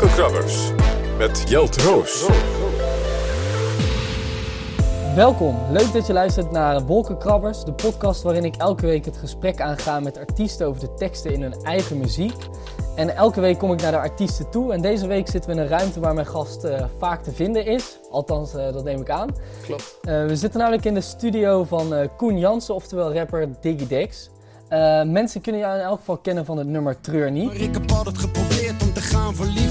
Wolkenkrabbers met Jelt Roos. Welkom, leuk dat je luistert naar Wolkenkrabbers, de podcast waarin ik elke week het gesprek aanga met artiesten over de teksten in hun eigen muziek. En elke week kom ik naar de artiesten toe en deze week zitten we in een ruimte waar mijn gast uh, vaak te vinden is. Althans, uh, dat neem ik aan. Klopt. Uh, we zitten namelijk in de studio van Koen Jansen, oftewel rapper Diggy Dex. mensen kunnen jou in elk geval kennen van het nummer Treur niet. Maar ik heb altijd geprobeerd om te gaan voor liefde.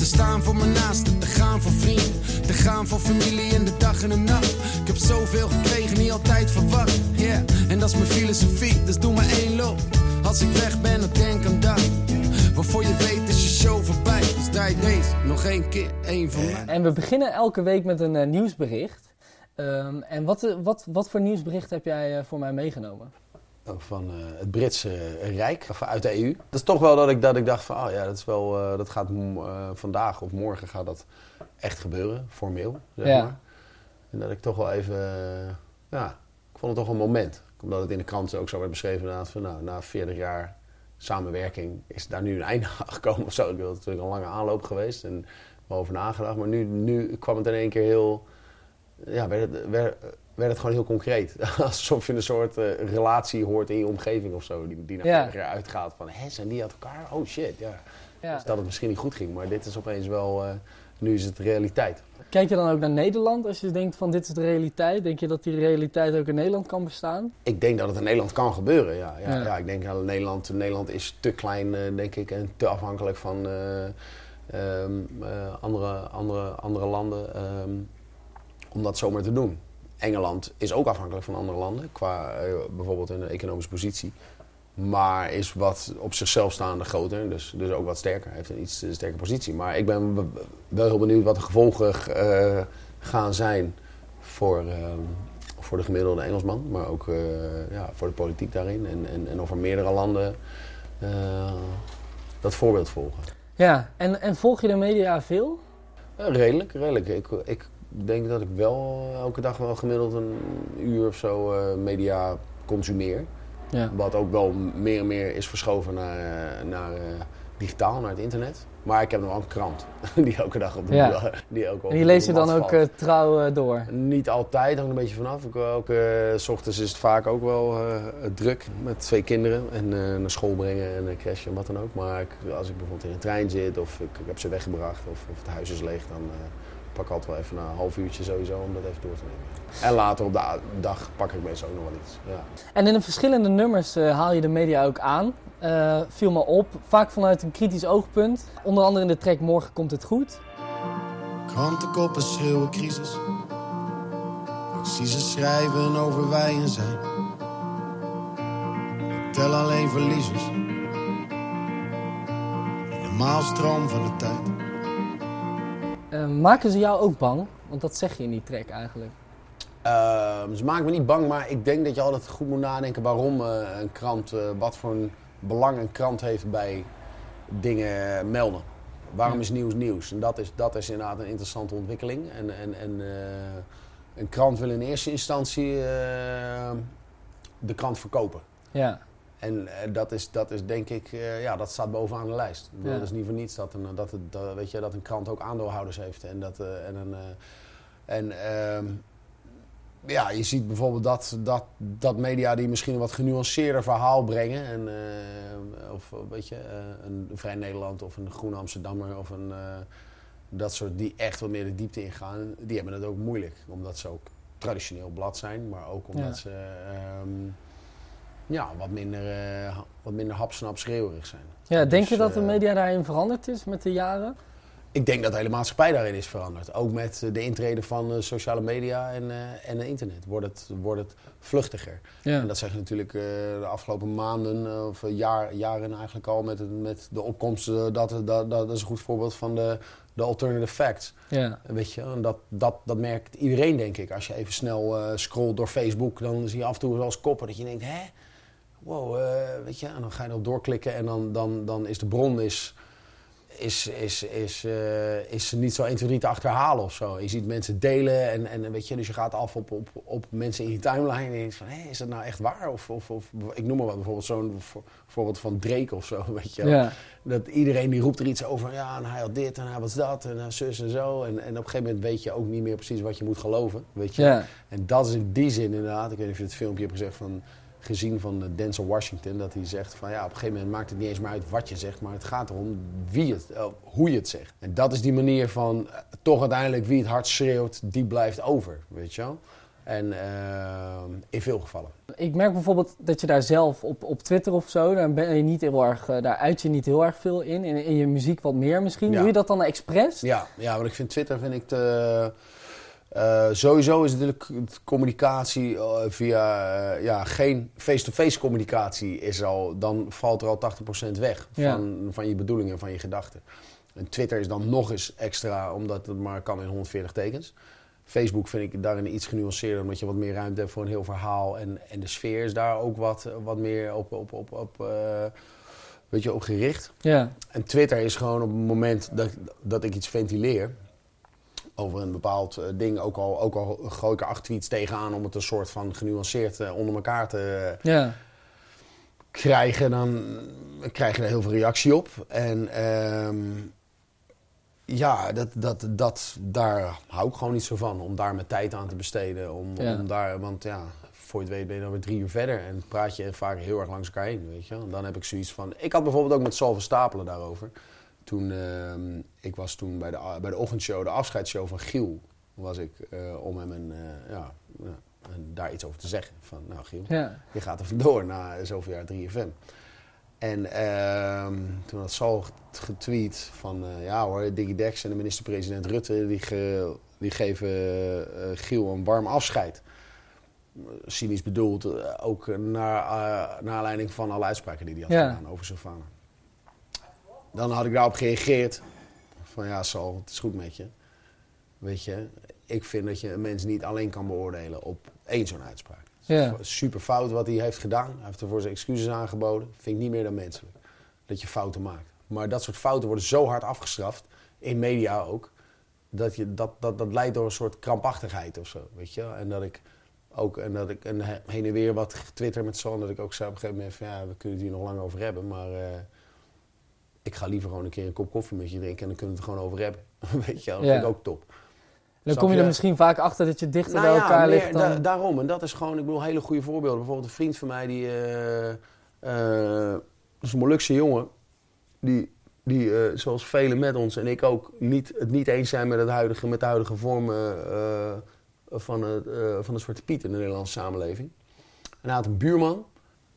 Te staan voor mijn naasten, te gaan voor vrienden. Te gaan voor familie in de dag en de nacht. Ik heb zoveel gekregen, niet altijd verwacht. Yeah, en dat is mijn filosofie, dus doe maar één loop. Als ik weg ben, dan denk aan dat. Waarvoor je weet is je show voorbij. Dus draai deze nog één keer, één van mij. En we beginnen elke week met een uh, nieuwsbericht. Um, en wat, wat, wat voor nieuwsbericht heb jij uh, voor mij meegenomen? Van uh, het Britse Rijk, uit de EU. Dat is toch wel dat ik, dat ik dacht van, oh ja, dat, is wel, dat gaat vandaag of morgen gaat dat echt gebeuren, formeel, zeg ja. maar. En dat ik toch wel even, ja, ik vond het toch een moment. Omdat het in de krant ook zo werd beschreven inderdaad van, nou, na 40 jaar samenwerking is daar nu een einde aan gekomen of zo. Het is natuurlijk een lange aanloop geweest en wel over nagedacht. Maar nu, nu kwam het in één keer heel, ja, werd het, werd, werd het gewoon heel concreet. Alsof je een soort uh, relatie hoort in je omgeving of zo, die, die naar ja. uitgaat. Van, hé, zijn die uit elkaar? Oh shit, ja. ja. Dus dat het misschien niet goed ging, maar dit is opeens wel, uh, nu is het realiteit. Kijk je dan ook naar Nederland als je denkt van dit is de realiteit? Denk je dat die realiteit ook in Nederland kan bestaan? Ik denk dat het in Nederland kan gebeuren, ja. ja, ja. ja ik denk dat Nederland, Nederland is te klein, uh, denk ik, en te afhankelijk van um, uh, andere, andere, andere landen um, om dat zomaar te doen. Engeland is ook afhankelijk van andere landen, qua bijvoorbeeld een economische positie. Maar is wat op zichzelf staande groter, dus, dus ook wat sterker. Heeft een iets sterke positie. Maar ik ben wel heel benieuwd wat de gevolgen uh, gaan zijn voor, uh, voor de gemiddelde Engelsman. Maar ook uh, ja, voor de politiek daarin. En, en, en of er meerdere landen dat voorbeeld volgen. Ja, en, en volg je de media veel? redelijk, redelijk. Ik, ik denk dat ik wel elke dag wel gemiddeld een uur of zo media consumeer. Ja. Wat ook wel meer en meer is verschoven naar, naar uh, digitaal, naar het internet. Maar ik heb nog wel een krant die elke dag op de ja. die ook En die lees je dan ook uh, trouw uh, door? Niet altijd, hangt een beetje vanaf. Ik, ook, s ochtends is het vaak ook wel druk met twee kinderen. En naar school brengen en crashen en wat dan ook. Maar ik, als ik bijvoorbeeld in een trein zit of ik, ik heb ze weggebracht of, of, het huis is leeg, dan pak altijd wel even een half uurtje sowieso om dat even door te nemen. En later op de dag pak ik meestal ook nog wel iets. Ja. En in de verschillende nummers uh, haal je de media ook aan. Uh, viel me op, vaak vanuit een kritisch oogpunt. Onder andere in de track Morgen komt het goed. Krantenkoppen schreeuwen crisis. Ik zie ze schrijven over wij en zij. Ik tel alleen verliezers. In de maalstroom van de tijd. Uh, maken ze jou ook bang? Want dat zeg je in die track eigenlijk. Uh, ze maken me niet bang, maar ik denk dat je altijd goed moet nadenken waarom uh, een krant, uh, wat voor een belang een krant heeft bij dingen melden. Waarom ja. is nieuws nieuws? En dat is, dat is inderdaad een interessante ontwikkeling. En, en, en een krant wil in eerste instantie de krant verkopen. Ja. En dat, is, dat is denk ik, ja, dat staat bovenaan de lijst. Ja. Dat is niet voor niets dat een, dat, het, dat, weet je, dat een krant ook aandeelhouders heeft. En dat, en een, en, ehm, ja, je ziet bijvoorbeeld dat, dat, dat media die misschien een wat genuanceerder verhaal brengen. En, uh, of weet je, uh, een Vrij Nederland of een Groene Amsterdammer of een, uh, dat soort die echt wat meer de diepte ingaan. Die hebben het ook moeilijk. Omdat ze ook traditioneel blad zijn, maar ook omdat ja. ze um, ja, wat minder, wat minder hapsnap schreeuwerig zijn. Ja, denk dus, je dat de media daarin veranderd is met de jaren? Ik denk dat de hele maatschappij daarin is veranderd. Ook met de intrede van uh, sociale media en, uh, en internet wordt het, wordt het vluchtiger. Ja. En dat zeg je natuurlijk uh, de afgelopen maanden of jaar, jaren eigenlijk al met, het, met de opkomst. dat, dat, dat, dat is een goed voorbeeld van de, de alternative facts. Ja. Weet je, en dat, dat, dat merkt iedereen denk ik. Als je even snel scrolt door Facebook, dan zie je af en toe wel eens koppen dat je denkt, hè? Wow, weet je, en dan ga je erop doorklikken en dan, dan, dan is de bron is is, is, is, uh, is niet zo 1, 2, 3 te achterhalen of zo. Je ziet mensen delen en, en weet je, dus je gaat af op, op, op mensen in je timeline en je denkt van, hé, is dat nou echt waar? Of, of, of ik noem maar wat, bijvoorbeeld zo'n voorbeeld van Drake of zo, weet je ja. Dat iedereen die roept er iets over, ja, en hij had dit en hij was dat en hij zus en zo. En, en op een gegeven moment weet je ook niet meer precies wat je moet geloven, weet je. Ja. En dat is in die zin inderdaad, ik weet niet of je het filmpje hebt gezegd van gezien van Denzel Washington. Dat hij zegt van ja, op een gegeven moment maakt het niet eens meer uit wat je zegt. Maar het gaat erom wie het, uh, hoe je het zegt. En dat is die manier van uh, toch uiteindelijk wie het hard schreeuwt, die blijft over. Weet je wel? En uh, in veel gevallen. Ik merk bijvoorbeeld dat je daar zelf op, op Twitter of zo, daar ben je niet heel erg, daar uit je niet heel erg veel in. In, in je muziek wat meer misschien. Ja. Doe je dat dan expres? Ja, ja, want ik vind Twitter vind ik te uh, sowieso is natuurlijk communicatie uh, via uh, ja, geen face-to-face communicatie is al, dan valt er al 80% weg van, van je bedoelingen, van je gedachten. En Twitter is dan nog eens extra, omdat het maar kan in 140 tekens. Facebook vind ik daarin iets genuanceerder, omdat je wat meer ruimte hebt voor een heel verhaal. En, en de sfeer is daar ook wat, wat meer op, op, op, op, weet je, op gericht. Ja. En Twitter is gewoon op het moment dat, dat ik iets ventileer over een bepaald uh, ding. Ook al, ook al gooi ik er acht tweets tegenaan om het een soort van genuanceerd uh, onder elkaar te ja. krijgen. Dan krijg je er heel veel reactie op. En ehm, ja, dat, dat, dat, daar hou ik gewoon niet zo van. Om daar mijn tijd aan te besteden. Om, ja. om daar, want ja, voor je het weet ben je dan weer drie uur verder. En praat je vaak heel erg langs elkaar heen, weet je. En dan heb ik zoiets van... Ik had bijvoorbeeld ook met Salve Stapelen daarover. Toen, uh, ik was toen bij de, bij de ochtendshow, de afscheidsshow van Giel, was ik uh, om hem een, uh, ja, en daar iets over te zeggen. Van, nou Giel, ja. je gaat er vandoor na zoveel jaar 3FM. En uh, toen had Sal getweet van, uh, ja hoor, Diggy Dex en de minister-president Rutte, die, ge, die geven Giel een warm afscheid. Cynisch bedoeld, ook naar, naar aanleiding van alle uitspraken die hij had ja. gedaan over Sylvana dan had ik daarop gereageerd. Van ja, Sal, het is goed met je. Weet je, ik vind dat je een mens niet alleen kan beoordelen op één zo'n uitspraak. Ja. Super fout wat hij heeft gedaan. Hij heeft ervoor zijn excuses aangeboden. Vind ik niet meer dan menselijk. Dat je fouten maakt. Maar dat soort fouten worden zo hard afgestraft, in media ook, dat, je, dat, dat, dat leidt door een soort krampachtigheid of zo. Weet je? En dat ik ook, en dat ik en heen en weer wat getwitterd met Son, dat ik ook zei op een gegeven moment van ja, we kunnen het hier nog lang over hebben, maar. Uh, ik ga liever gewoon een keer een kop koffie met je drinken en dan kunnen we het gewoon over hebben. Weet je wel, dat vind ik ook top. dan kom je er misschien vaak achter dat je dichter nou bij elkaar ja, ligt. Dan... daarom, en dat is gewoon, ik bedoel, hele goede voorbeelden. Bijvoorbeeld een vriend van mij, die uh, uh, is een Molukse jongen, die, die uh, zoals velen met ons en ik ook, niet, het niet eens zijn met, het huidige, met de huidige vormen van, het, van de Zwarte Piet in de Nederlandse samenleving. En hij had een buurman,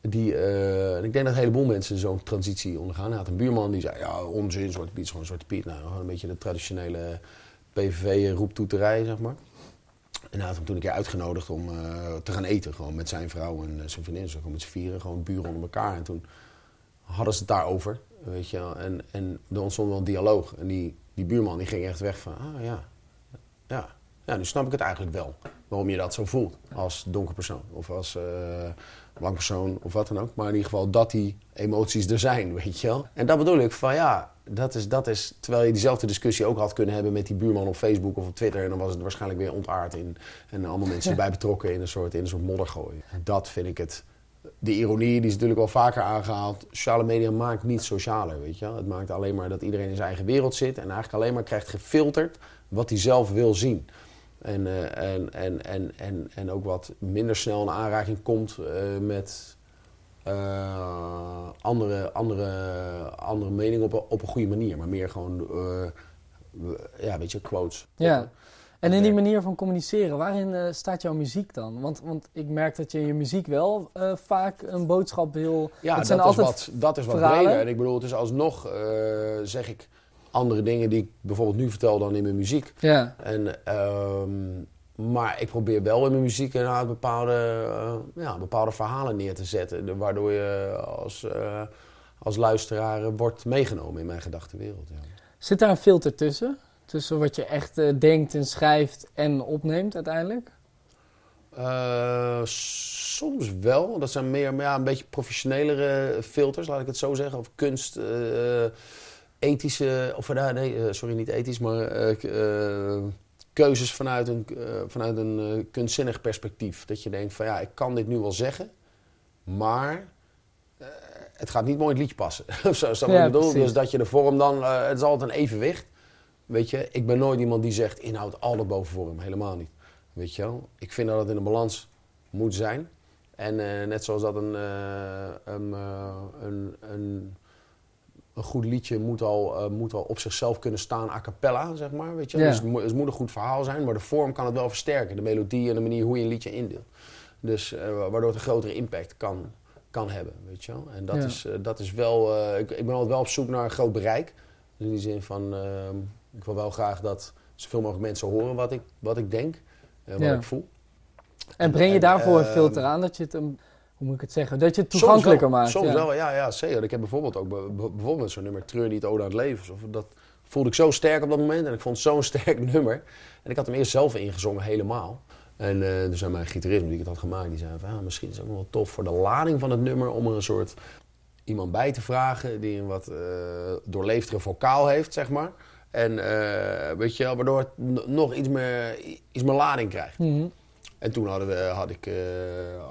die, uh, ik denk dat een heleboel mensen zo'n transitie ondergaan. Hij had een buurman die zei, ja, onzin, Zwarte Piet is gewoon Zwarte Piet. Nou, gewoon een beetje de traditionele PVV-roeptoeterij, zeg maar. En hij had hem toen een keer uitgenodigd om uh, te gaan eten, gewoon met zijn vrouw en zijn vriendin. Zo gewoon met z'n vieren, gewoon buren onder elkaar. En toen hadden ze het daarover, weet je wel. En, en er ontstond wel een dialoog. En die, die buurman die ging echt weg van, ah ja, ja. Ja, nu snap ik het eigenlijk wel. Waarom je dat zo voelt als donker persoon. Of als lang persoon of wat dan ook. Maar in ieder geval dat die emoties er zijn, weet je wel. En dat bedoel ik van ja, dat is, dat is... Terwijl je diezelfde discussie ook had kunnen hebben met die buurman op Facebook of op Twitter. En dan was het waarschijnlijk weer ontaard in. En allemaal mensen erbij betrokken in een soort, in een soort moddergooi. Dat vind ik het... De ironie die is natuurlijk wel vaker aangehaald. Sociale media maakt niet socialer, weet je wel. Het maakt alleen maar dat iedereen in zijn eigen wereld zit. En eigenlijk alleen maar krijgt gefilterd wat hij zelf wil zien. En, uh, en, en, en, en, en ook wat minder snel in aanraking komt uh, met uh, andere, andere, andere meningen op, een, op een goede manier. Maar meer gewoon, ja, weet je, quotes. Ja. En in die manier van communiceren, waarin staat jouw muziek dan? Want, want ik merk dat je in je muziek wel vaak een boodschap wil. Ja, dat, is wat, dat is wat breder. En ik bedoel, het is alsnog, zeg ik andere dingen die ik bijvoorbeeld nu vertel dan in mijn muziek. Ja. En, ehm, maar ik probeer wel in mijn muziek inderdaad bepaalde, uh, ja, bepaalde verhalen neer te zetten. Waardoor je als, uh, als luisteraar wordt meegenomen in mijn gedachtenwereld. Ja. Zit daar een filter tussen? Tussen wat je echt uh, denkt en schrijft en opneemt uiteindelijk? soms wel. Dat zijn meer ja, een beetje professionelere filters, laat ik het zo zeggen. Of kunst ethische, of uh, nee, uh, sorry, niet ethisch, maar uh, keuzes vanuit een, vanuit een kunstzinnig perspectief. Dat je denkt van ja, ik kan dit nu wel zeggen, maar het gaat niet mooi in het liedje passen. of zo, is dat wat ik bedoel? Dus dat je de vorm dan, het is altijd een evenwicht. Weet je, ik ben nooit iemand die zegt inhoud altijd boven vorm, helemaal niet. Weet je wel? Ik vind dat het in een balans moet zijn. En net zoals dat een, een, een, een een goed liedje moet al, uh, moet al op zichzelf kunnen staan a cappella, zeg maar. Weet je? Dus het, het, moet een goed verhaal zijn, maar de vorm kan het wel versterken. De melodie en de manier hoe je een liedje indeelt. Dus uh, waardoor het een grotere impact kan, kan hebben, weet je wel. En dat, is, uh, dat is wel... Ik, ik, ben altijd wel op zoek naar een groot bereik. Dus in die zin van, ehm, ik wil wel graag dat zoveel mogelijk mensen horen wat ik, wat ik denk en wat ik voel. En breng je daarvoor een filter aan dat je het... Een hoe moet ik het zeggen? Dat je het toegankelijker maakt. Soms wel, ja, ja, zeker. Ik heb bijvoorbeeld ook bijvoorbeeld zo'n nummer Treur niet Ode aan het leven. Of dat voelde ik zo sterk op dat moment en ik vond het zo'n sterk nummer. En ik had hem eerst zelf ingezongen helemaal. En uh, dus zei mijn gitarist die ik het had gemaakt, die zei van ja, misschien is het ook wel tof voor de lading van het nummer om er een soort iemand bij te vragen die een wat uh, doorleefdere vocaal heeft, zeg maar. En uh, weet je, waardoor het nog iets meer, iets meer lading krijgt. Mm -hmm. En toen hadden we, had ik, uh,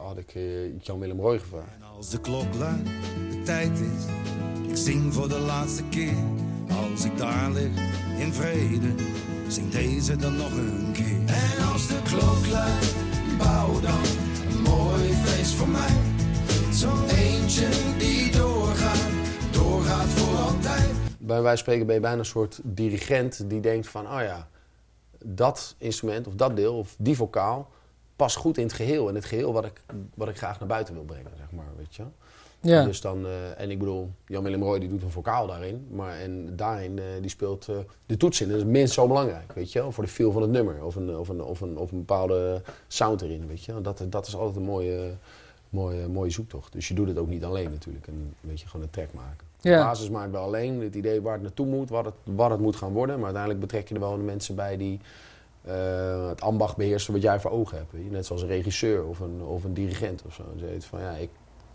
had ik uh, Jan-Willem Roy gevraagd. En als de klok luidt, de tijd is, ik zing voor de laatste keer. Als ik daar lig in vrede, zing deze dan nog een keer. En als de klok luidt, bouw dan een mooi feest voor mij. Zo'n eentje die doorgaat, doorgaat voor altijd. Bij wijze van spreken ben je bijna een soort dirigent die denkt van, oh ja, dat instrument of dat deel of die vocaal past goed in het geheel. En het geheel wat ik, wat ik graag naar buiten wil brengen, zeg maar, weet je ja. Dus dan, uh, en ik bedoel, Jan-Willem Roy die doet een vocaal daarin. Maar en daarin, uh, die speelt uh, de toets in. Dat is minst zo belangrijk, weet je wel. Voor de feel van het nummer. Of een, of een, of een, of een bepaalde sound erin, weet je Dat, dat is altijd een mooie, mooie, mooie zoektocht. Dus je doet het ook niet alleen natuurlijk. En weet je, gewoon een track maken. Ja. De basis maakt wel alleen het idee waar het naartoe moet, wat het, wat het moet gaan worden. Maar uiteindelijk betrek je er wel de mensen bij die uh, het ambacht beheersen wat jij voor ogen hebt. Je? Net zoals een regisseur of een, of een dirigent of zo. Ze van ja, ik,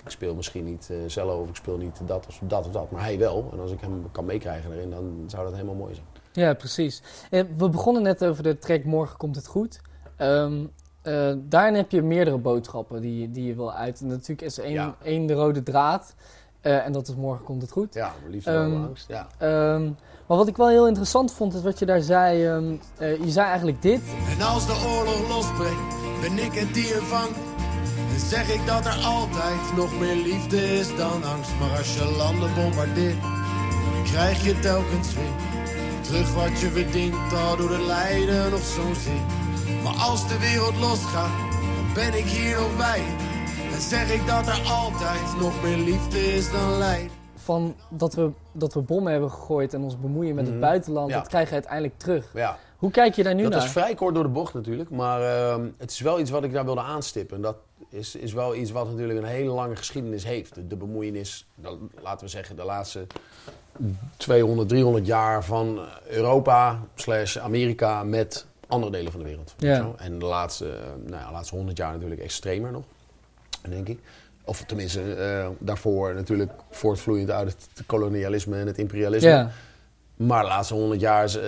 ik speel misschien niet uh, cello of ik speel niet dat of dat of dat, maar hij wel. En als ik hem kan meekrijgen erin, dan zou dat helemaal mooi zijn. Ja, precies. We begonnen net over de track Morgen komt het goed. Um, uh, daarin heb je meerdere boodschappen die, die je wil uit. En natuurlijk is één, ja. één de rode draad. Uh, en dat is morgen komt het goed. Ja, liefde um, angst. Ja. Um, maar wat ik wel heel interessant vond, is wat je daar zei. Um, uh, je zei eigenlijk dit. En als de oorlog losbreekt, ben ik het die er vangt. Dan zeg ik dat er altijd nog meer liefde is dan angst. Maar als je landen bombardeert, krijg je telkens weer terug wat je verdient. Al door het lijden nog zo'n zin. Maar als de wereld losgaat, dan ben ik hier nog bij. Dan zeg ik dat er altijd nog meer liefde is dan lijden van dat we, dat we bommen hebben gegooid en ons bemoeien met het mhm. buitenland, dat krijg je uiteindelijk terug. Ja. Hoe kijk je daar nu naar? Dat is vrij kort door de bocht natuurlijk, maar uh, het is wel iets wat ik daar wilde aanstippen. En dat is, is wel iets wat natuurlijk een hele lange geschiedenis heeft. De, de bemoeienis, de, laten we zeggen, de laatste 200, 300 jaar van Europa slash Amerika met andere delen van de wereld. Ja. En de laatste, nou ja, de laatste 100 jaar natuurlijk extremer nog, denk ik. Of tenminste, uh, daarvoor natuurlijk voortvloeiend uit het kolonialisme en het imperialisme. Ja. Maar de laatste honderd jaar uh,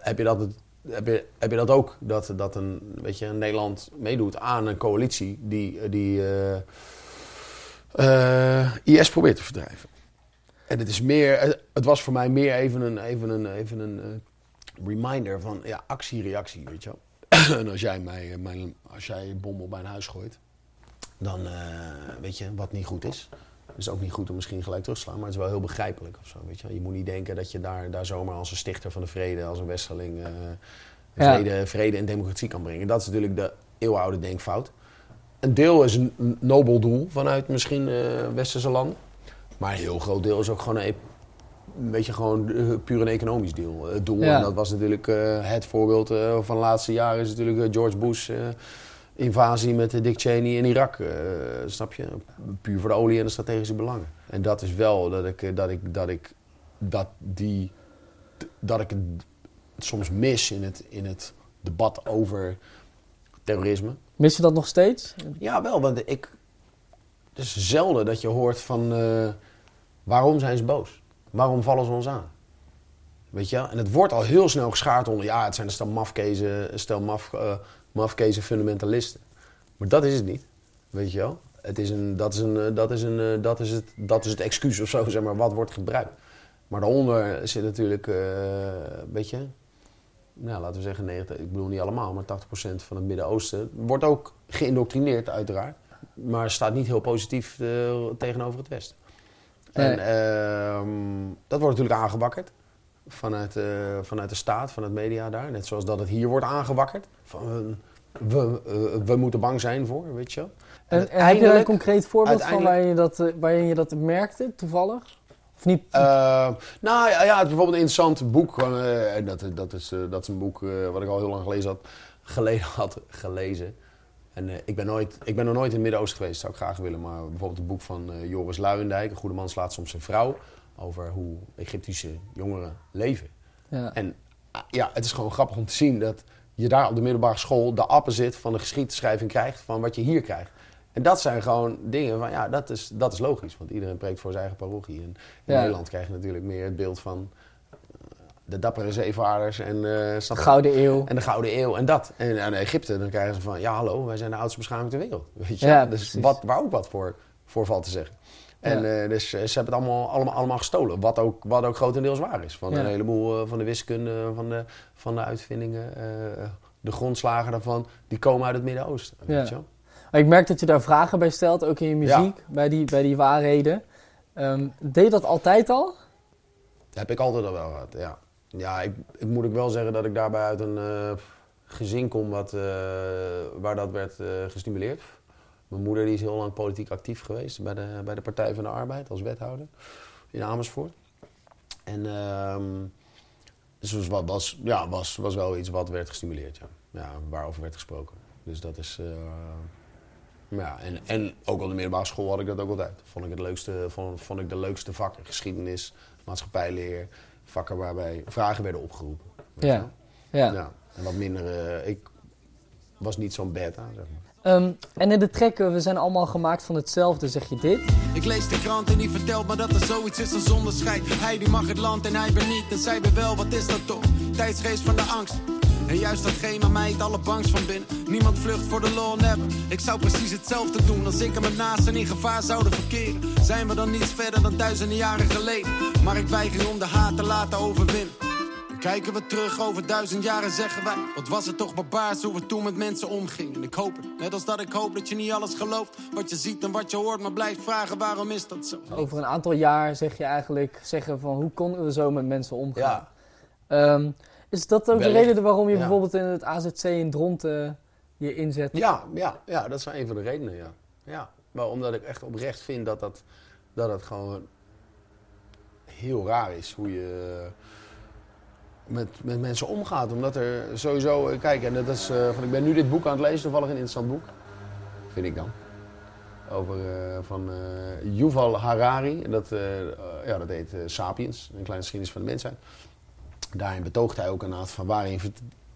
heb, je dat, heb, je, heb je dat ook. Dat, dat een, weet je, Nederland meedoet aan een coalitie die, die uh, IS probeert te verdrijven. En het, is meer, het was voor mij meer even een, even een, even een reminder van ja, actie-reactie, weet je wel. en als jij, mij, mijn, als jij een bom op mijn huis gooit dan uh, weet je wat niet goed is. Het is ook niet goed om misschien gelijk terug te slaan, maar het is wel heel begrijpelijk of zo. Weet je? je moet niet denken dat je daar, daar zomaar als een stichter van de vrede, als een westerling, uh, vrede, ja. vrede en democratie kan brengen. Dat is natuurlijk de eeuwenoude denkfout. Een deel is een nobel doel vanuit misschien uh, westerse landen. Maar een heel groot deel is ook gewoon een, een beetje gewoon puur een economisch deel, doel. Ja. En dat was natuurlijk het voorbeeld van de laatste jaren is natuurlijk George Bush invasie met Dick Cheney in Irak. Uh, snap je? Puur voor de olie en de strategische belangen. En dat is wel dat ik, dat ik, dat ik, dat die, dat ik het soms mis in het, in het debat over terrorisme. Mis je dat nog steeds? Ja, wel, want ik. Het is zelden dat je hoort van. Uh, waarom zijn ze boos? Waarom vallen ze ons aan? Weet je? En het wordt al heel snel geschaard onder, ja, het zijn een stel mafkezen, een stel maf, uh, mafkezen fundamentalisten. Maar dat is het niet, weet je wel? Het is een, dat, is een, dat, is een, dat, is het, dat is het excuus of zo, zeg maar, wat wordt gebruikt. Maar daaronder zit natuurlijk, uh, weet je, nou, laten we zeggen 90, ik bedoel niet allemaal, maar 80% van het Midden-Oosten wordt ook geïndoctrineerd uiteraard. Maar staat niet heel positief uh, tegenover het Westen. En uh, dat wordt natuurlijk aangewakkerd vanuit, uh, vanuit de staat, vanuit media daar. Net zoals dat het hier wordt aangewakkerd. Van, we, we moeten bang zijn voor, weet je wel. En, en heb je een concreet voorbeeld van waarin je, dat, waarin je dat merkte, toevallig? Of niet? Uh, nou ja, ja, het is bijvoorbeeld een interessant boek. Dat, dat, is, dat is een boek wat ik al heel lang gelezen had, geleden had gelezen. En ik, ben nooit, ik ben nog nooit in het Midden-Oosten geweest, zou ik graag willen. Maar bijvoorbeeld het boek van Joris Luijendijk, Een goede man slaat soms zijn vrouw. Over hoe Egyptische jongeren leven. Ja. En ja, het is gewoon grappig om te zien dat je daar op de middelbare school de opposite van de geschiedschrijving krijgt van wat je hier krijgt. En dat zijn gewoon dingen van, ja, dat is, dat is logisch. Want iedereen preekt voor zijn eigen parochie. En in ja. Nederland krijg je natuurlijk meer het beeld van de dappere zeevaarders en, uh, de Gouden Eeuw. En de Gouden Eeuw en dat. En in Egypte, dan krijgen ze van, ja hallo, wij zijn de oudste beschaving ter wereld. Weet je? Ja, dus wat, waar ook wat voor, voor valt te zeggen. En ja. uh, dus ze hebben het allemaal, allemaal, allemaal gestolen. Wat ook, wat ook grotendeels waar is. Van ja. een heleboel uh, van de wiskunde, van de, van de uitvindingen, de grondslagen daarvan, die komen uit het Midden-Oosten. Weet je wel? Ik merk dat je daar vragen bij stelt, ook in je muziek, bij, die, bij die waarheden. Um, deed je dat altijd al? Dat heb ik altijd al wel gehad, ja. Ja, ik, ik, moet ik wel zeggen dat ik daarbij uit een gezin kom wat, waar dat werd gestimuleerd. Mijn moeder die is heel lang politiek actief geweest bij de, bij de Partij van de Arbeid als wethouder in Amersfoort. En um, dus was, was, ja, was, was wel iets wat werd gestimuleerd, ja. ja waarover werd gesproken. Dus dat is... Ja, en, en ook op de middelbare school had ik dat ook altijd. Vond ik, het leukste, vond, vond ik de leukste vakken. Geschiedenis, maatschappijleer, vakken waarbij vragen werden opgeroepen. Ja. ja. ja. En wat minder, uh, ik was niet zo'n beta, zeg maar. Um, en in de trekken, we zijn allemaal gemaakt van hetzelfde, zeg je dit? Ik lees de krant en die vertelt me dat er zoiets is als onderscheid. Hij die mag het land en hij ben niet, en zij ben wel, wat is dat toch? Tijdsgeest van de angst. En juist datgene aan mij het allerbangst van binnen. Niemand vlucht voor de law, never. Ik zou precies hetzelfde doen als ik en mijn naasten in gevaar zouden verkeren. Zijn we dan niets verder dan duizenden jaren geleden? Maar ik weiger om de haat te laten overwinnen. Kijken we terug over duizend jaren zeggen wij Wat was het toch barbaars hoe we toen met mensen omgingen En ik hoop het, net als dat ik hoop dat je niet alles gelooft Wat je ziet en wat je hoort, maar blijft vragen waarom is dat zo Over een aantal jaar zeg je eigenlijk zeggen van hoe konden we zo met mensen omgaan ja. Um, is dat ook de reden waarom je bijvoorbeeld in het AZC in Dronten je inzet? Ja, ja, ja, dat is een van de redenen, ja. ja. Maar omdat ik echt oprecht vind dat dat, dat het gewoon heel raar is hoe je met, met mensen omgaat. Omdat er sowieso, kijk, en dat is, uh, van, ik ben nu dit boek aan het lezen, toevallig een interessant boek, vind ik dan. Over uh, van uh, Yuval Harari, dat, ja, dat heet Sapiens, een kleine geschiedenis van de mensheid. Daarin betoogt hij ook inderdaad van waarin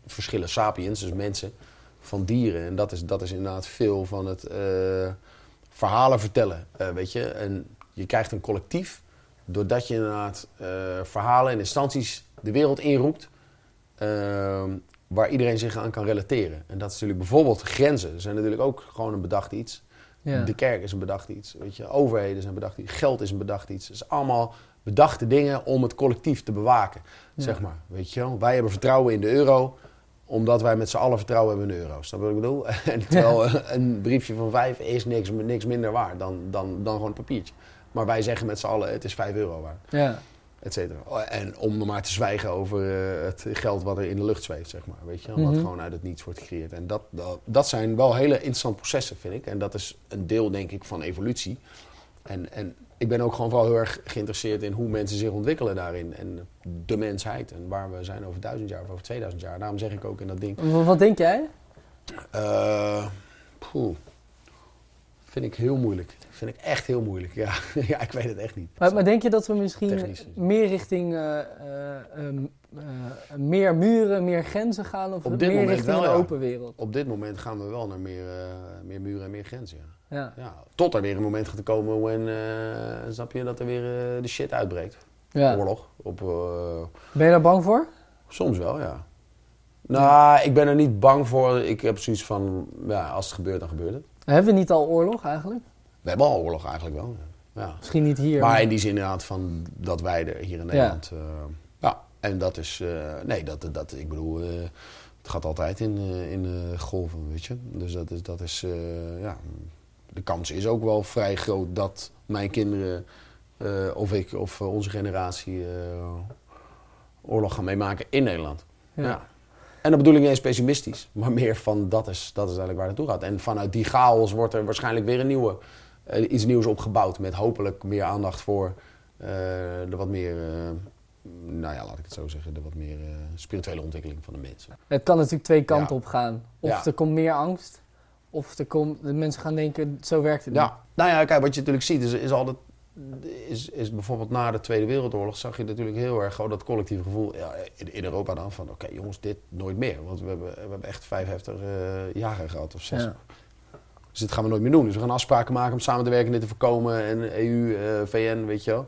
verschillen sapiens, dus mensen, van dieren. En dat is, dat is inderdaad veel van het verhalen vertellen, weet je. En je krijgt een collectief doordat je inderdaad verhalen en instanties de wereld inroept... Ehm, waar iedereen zich aan kan relateren. En dat is natuurlijk bijvoorbeeld grenzen. Dat zijn natuurlijk ook gewoon een bedacht iets. Ja. De kerk is een bedacht iets. Weet je. Overheden zijn bedacht iets. Geld is een bedacht iets. Het is allemaal bedachte dingen om het collectief te bewaken. Zeg maar, weet je wel? Wij hebben vertrouwen in de euro, omdat wij met z'n allen vertrouwen hebben in de euro. Snap je wat ik bedoel? En terwijl een briefje van vijf is niks, niks minder waard dan, dan, dan gewoon een papiertje. Maar wij zeggen met z'n allen, het is vijf euro waard. Ja. Etcetera. En om nog maar te zwijgen over uh, het geld wat er in de lucht zweeft, zeg maar. Weet je, wat mm -hmm. gewoon uit het niets wordt gecreëerd. En dat, dat, dat zijn wel hele interessante processen, vind ik. En dat is een deel, denk ik, van evolutie. En, en ik ben ook gewoon vooral heel erg geïnteresseerd in hoe mensen zich ontwikkelen daarin. En de mensheid. En waar we zijn over duizend jaar of over 2000 jaar. Daarom zeg ik ook in dat ding. Wat denk jij? Uh, poeh. Vind ik heel moeilijk. Vind ik echt heel moeilijk. Ja, ja ik weet het echt niet. Maar, maar denk je dat we misschien meer richting uh, uh, meer muren, meer grenzen gaan? Of meer richting wel, een open wereld? Op dit moment gaan we wel naar meer, meer muren en meer grenzen. Ja. Ja. ja. tot er weer een moment gaat komen uh, snap je, dat er weer de shit uitbreekt. Ja. Oorlog. Op, eh, Ben je daar bang voor? soms wel, ja. Nou, ik ben er niet bang voor. Ik heb zoiets van, ja, als het gebeurt, dan gebeurt het. Hebben we niet al oorlog eigenlijk? We hebben al oorlog eigenlijk wel. Ja. Misschien niet hier. Maar in die zin inderdaad van dat wij er hier in Nederland... Ja, ja en dat is... eh, nee, dat, dat, ik bedoel... eh, het gaat altijd in, eh, in eh, golven, weet je. Dus dat is... Dat is eh, ja, de kans is ook wel vrij groot dat mijn kinderen... eh, of ik of eh, onze generatie... eh, oorlog gaan meemaken in Nederland. Ja. Ja. En dat bedoel ik niet eens pessimistisch, maar meer van dat is, dat is eigenlijk waar het naartoe gaat. En vanuit die chaos wordt er waarschijnlijk weer een nieuwe, eh, iets nieuws opgebouwd. Met hopelijk meer aandacht voor eh, de wat meer, eh, nou ja, laat ik het zo zeggen, de wat meer spirituele ontwikkeling van de mensen. Het kan natuurlijk twee kanten Ja. op gaan. Of Ja. er komt meer angst, of er komt, de mensen gaan denken, zo werkt het niet. Ja, nou ja, kijk, wat je natuurlijk ziet is, is altijd, is, is bijvoorbeeld na de Tweede Wereldoorlog zag je natuurlijk heel erg gewoon dat collectieve gevoel ja, in, in Europa dan van, oké jongens, dit nooit meer. Want we hebben, we hebben echt vijf heftige eh, jaren gehad of zes. Dus dit gaan we nooit meer doen. Dus we gaan afspraken maken om samen te werken en dit te voorkomen. En EU, eh, VN, weet je wel.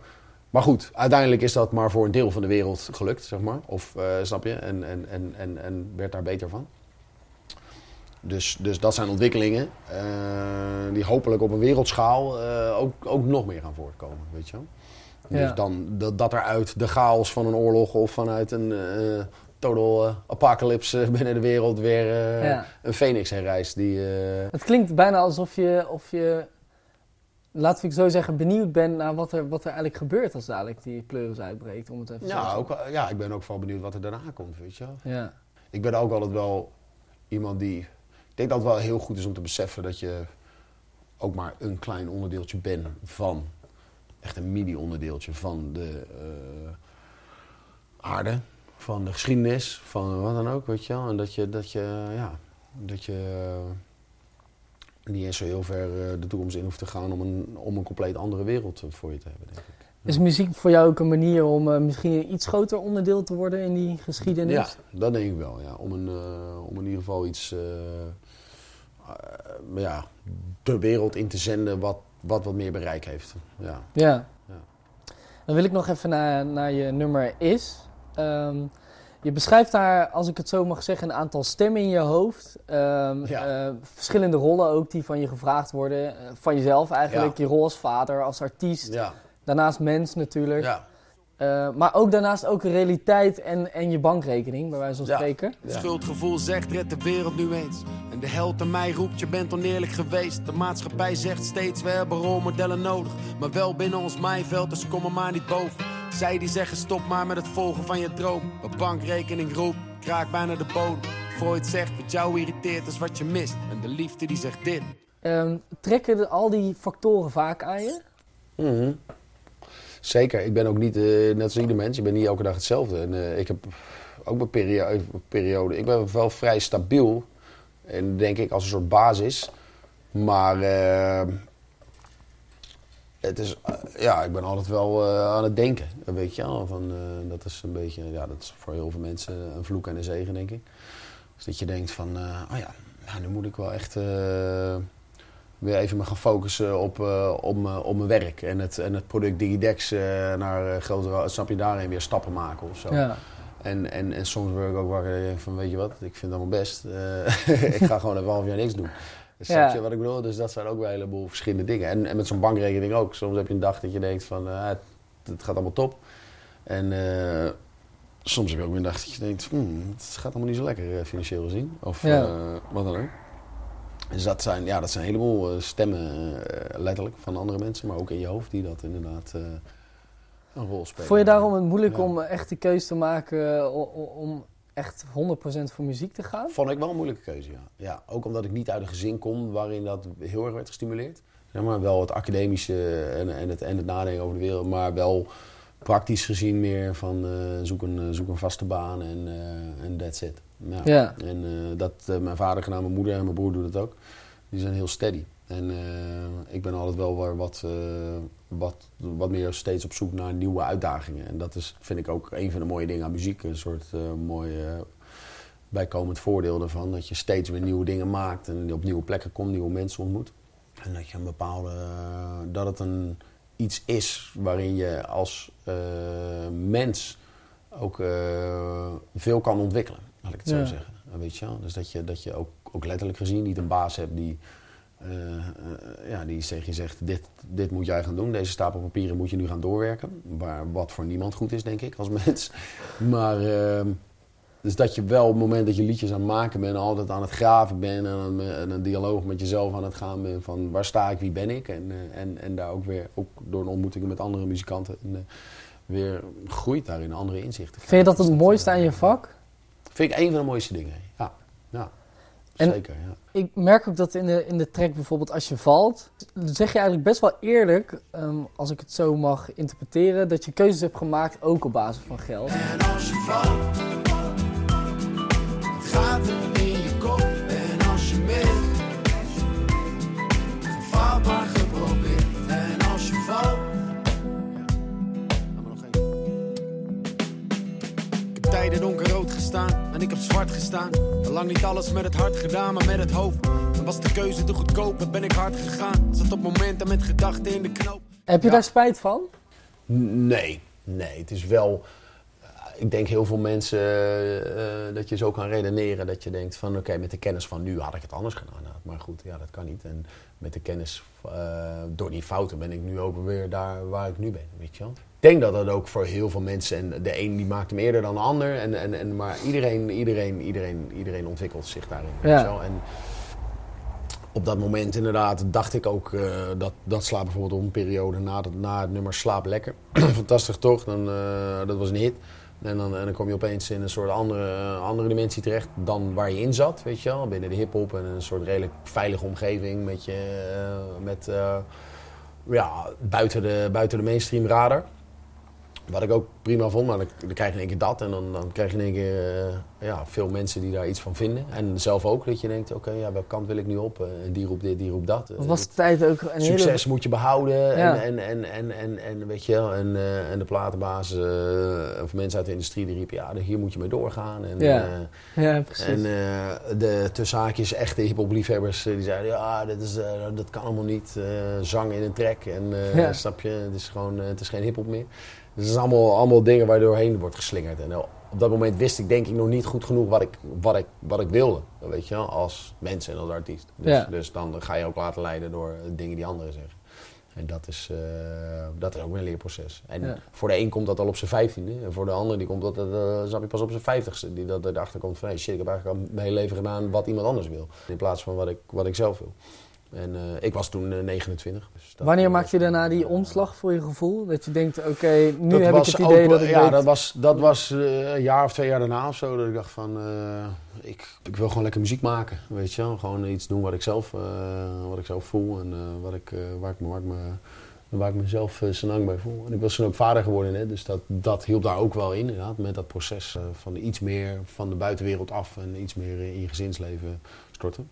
Maar goed, uiteindelijk is dat maar voor een deel van de wereld gelukt, zeg maar. Of, eh, snap je? En, en, en, en, en werd daar beter van. Dus, dus dat zijn ontwikkelingen eh, die hopelijk op een wereldschaal ook, ook nog meer gaan voortkomen, weet je wel. Ja. Dus dan dat, dat er uit de chaos van een oorlog of vanuit een total eh, apocalypse binnen de wereld weer eh, Ja. een phoenix herrijst die... eh, Het klinkt bijna alsof je, of je, laten we zo zeggen, benieuwd bent naar wat er, wat er eigenlijk gebeurt als dadelijk die pleuris uitbreekt. Om het even Ja, zeggen. ook, ja, ik ben ook vooral benieuwd wat er daarna komt, weet je wel. Ja. Ik ben ook altijd wel iemand die... Ik denk dat het wel heel goed is om te beseffen dat je ook maar een klein onderdeeltje bent van... Echt een mini-onderdeeltje van de aarde, van de geschiedenis, van wat dan ook, weet je wel. En dat je, dat je, ja, dat je eh, niet eens zo heel ver eh, de toekomst in hoeft te gaan om een, om een compleet andere wereld eh, voor je te hebben, denk ik. Is muziek voor jou ook een manier om misschien een iets groter onderdeel te worden in die geschiedenis? Ja, dat denk ik wel. Ja. Om, een, om in ieder geval iets, eh, ja, de wereld in te zenden wat wat, wat meer bereik heeft. Ja. Ja. Ja. Dan wil ik nog even naar, naar je nummer Is. Ehm, je beschrijft daar, als ik het zo mag zeggen, een aantal stemmen in je hoofd. Ehm, Ja. eh, verschillende rollen ook die van je gevraagd worden. Eh, van jezelf eigenlijk, Ja. je rol als vader, als artiest. Ja. Daarnaast mens natuurlijk. Ja. Eh, maar ook daarnaast ook realiteit en, en je bankrekening, bij wijze van spreken. Ja. Schuldgevoel zegt red de wereld nu eens. En de held in mij roept je bent oneerlijk geweest. De maatschappij zegt steeds we hebben rolmodellen nodig. Maar wel binnen ons mijnveld, dus kom er maar niet boven. Zij die zeggen stop maar met het volgen van je droom. Een bankrekening roept, kraak bijna de bodem. Freud zegt wat jou irriteert is wat je mist. En de liefde die zegt dit. Ehm, trekken de- al die factoren vaak aan je? Mhm. Zeker. Ik ben ook niet, eh, net als ieder mens, ik ben niet elke dag hetzelfde. En, eh, ik heb ook mijn perio periode. Ik ben wel vrij stabiel. En denk ik als een soort basis. Maar eh, het is, eh, ja, ik ben altijd wel eh, aan het denken. Weet je wel. Van, eh, dat is een beetje, ja, dat is voor heel veel mensen een vloek en een zegen, denk ik. Dus dat je denkt van, oh ja, nou, nu moet ik wel echt... weer even me gaan focussen op, op, op mijn werk. En het, en het product Digidex naar grotere... Snap je, daarin weer stappen maken of zo. Ja. En, en, en soms word ik ook wakker en denk van, weet je wat, ik vind het allemaal best. Ik ga gewoon even een half jaar niks doen. Dus Ja. je wat ik bedoel? Dus dat zijn ook wel een heleboel verschillende dingen. En, en met zo'n bankrekening ook. Soms heb je een dag dat je denkt van, eh, het, het gaat allemaal top. En eh, soms heb je ook weer een dag dat je denkt, hmm, het gaat allemaal niet zo lekker eh, financieel gezien. Of Ja. wat dan ook. Dus dat zijn, ja, dat zijn een heleboel stemmen, letterlijk, van andere mensen. Maar ook in je hoofd die dat inderdaad een rol spelen. Vond je daarom het moeilijk Ja. om echt de keuze te maken om echt 100% voor muziek te gaan? Vond ik wel een moeilijke keuze, ja. ja. Ook omdat ik niet uit een gezin kom waarin dat heel erg werd gestimuleerd. Zeg maar, wel het academische en, en, het, en het nadenken over de wereld, maar wel praktisch gezien meer van eh, zoek, een, eh, zoek een vaste baan en en that's it. Ja. Ja. En dat, mijn vader gedaan, mijn moeder en mijn broer doen het ook. Die zijn heel steady. En eh, ik ben altijd wel wat, eh, wat, wat meer steeds op zoek naar nieuwe uitdagingen. En dat is, vind ik ook een van de mooie dingen aan muziek. Een soort eh mooi bijkomend voordeel ervan. Dat je steeds weer nieuwe dingen maakt en op nieuwe plekken komt, nieuwe mensen ontmoet. En dat je een bepaalde. dat het een iets is waarin je als mens ook veel kan ontwikkelen, laat ik het zo zeggen. Weet je wel? Dus dat je, dat je ook, ook letterlijk gezien niet een baas hebt die, ja, die tegen je zegt: dit, dit moet jij gaan doen, deze stapel papieren moet je nu gaan doorwerken. Waar, wat voor niemand goed is, denk ik, als mens. Maar. ehm, dus dat je wel op het moment dat je liedjes aan het maken bent, altijd aan het graven bent en aan, en een dialoog met jezelf aan het gaan bent van waar sta ik, wie ben ik? En, eh, en, en daar ook weer, ook door een ontmoeting met andere muzikanten, en, eh, weer groeit daarin andere inzichten. Vind je dat het mooiste eh, aan je vak? Vind ik een van de mooiste dingen. Ja, ja. En- zeker. Ja. Ik merk ook dat in de, in de track bijvoorbeeld als je valt, zeg je eigenlijk best wel eerlijk, ehm, als ik het zo mag interpreteren, dat je keuzes hebt gemaakt ook op basis van geld. En als je valt, en ik heb zwart gestaan. Lang niet alles met het hart gedaan, maar met het hoofd. Dan was de keuze te goedkoop, dan ben ik hard gegaan. Zat op momenten met gedachten in de knoop. Heb je Ja. daar spijt van? Nee, nee. Het is wel. eh, Ik denk heel veel mensen eh, eh, dat je zo kan redeneren dat je denkt van oké, met de kennis van nu had ik het anders gedaan. Nou, Maar goed, ja, dat kan niet. En met de kennis eh, door die fouten ben ik nu ook weer daar waar ik nu ben. Weet je wel? Ik denk dat dat ook voor heel veel mensen, en de een die maakt hem eerder dan de ander, en, en, en, maar iedereen, iedereen, iedereen, iedereen ontwikkelt zich daarin. Ja. wel? En op dat moment inderdaad dacht ik ook uh, dat, dat slaap bijvoorbeeld op een periode na, het, na het nummer Slaap Lekker. Fantastisch toch? Dan, uh, dat was een hit. En dan, en dan kom je opeens in een soort andere, andere dimensie terecht dan waar je in zat, weet je wel. Binnen de hip-hop en een soort redelijk veilige omgeving met je, uh, met, ja, buiten de, buiten de mainstream radar. Wat ik ook prima vond, maar dan, dan krijg je in één keer dat. En dan, dan krijg je in één keer uh, ja, veel mensen die daar iets van vinden. En zelf ook, dat je denkt, oké, ja, welke kant wil ik nu op? Uh, die roept dit, die roept dat. Was de tijd ook een Succes hele... moet je behouden. Ja. En, en, en, en, en, en, weet je wel, en, uh, en de platenbaas of mensen uit de industrie die riepen, ja, hier moet je mee doorgaan. En, ja. ja, precies. En de tussenhaakjes echte hiphop liefhebbers, die zeiden, ja, dit is, dat kan allemaal niet. zang in een track. En ja. snap je, het is gewoon, het is geen hiphop meer. Dus het zijn allemaal, allemaal dingen waar doorheen wordt geslingerd. En op dat moment wist ik denk ik nog niet goed genoeg wat ik, wat ik, wat ik wilde. Weet je wel, als mens en als artiest. Dus, ja. dus dan ga je ook laten leiden door dingen die anderen zeggen. En dat is, uh, dat is ook weer een leerproces. En ja. voor de een komt dat al op zijn vijftiende. En voor de ander die komt dat, uh, snap je, pas op zijn vijftigste. Die dat erachter komt van, hey, shit, ik heb eigenlijk al mijn hele leven gedaan wat iemand anders wil. In plaats van wat ik, wat ik zelf wil. En uh, ik was toen uh, 29. Dus Wanneer maak je daarna die omslag voor je gevoel? Dat je denkt, oké, okay, nu dat heb ik het idee ook, dat ik Ja, weet... dat was, dat was uh, een jaar of twee jaar daarna of zo. Dat ik dacht van, ik, ik wil gewoon lekker muziek maken. Weet je wel? Gewoon iets doen wat ik zelf, wat ik zelf voel. En wat ik, waar, ik me, waar, ik me, waar ik mezelf senang bij voel. En ik was toen ook vader geworden. Hè? Dus dat, dat hielp daar ook wel in. Inderdaad, met dat proces van iets meer van de buitenwereld af. En iets meer in je gezinsleven storten.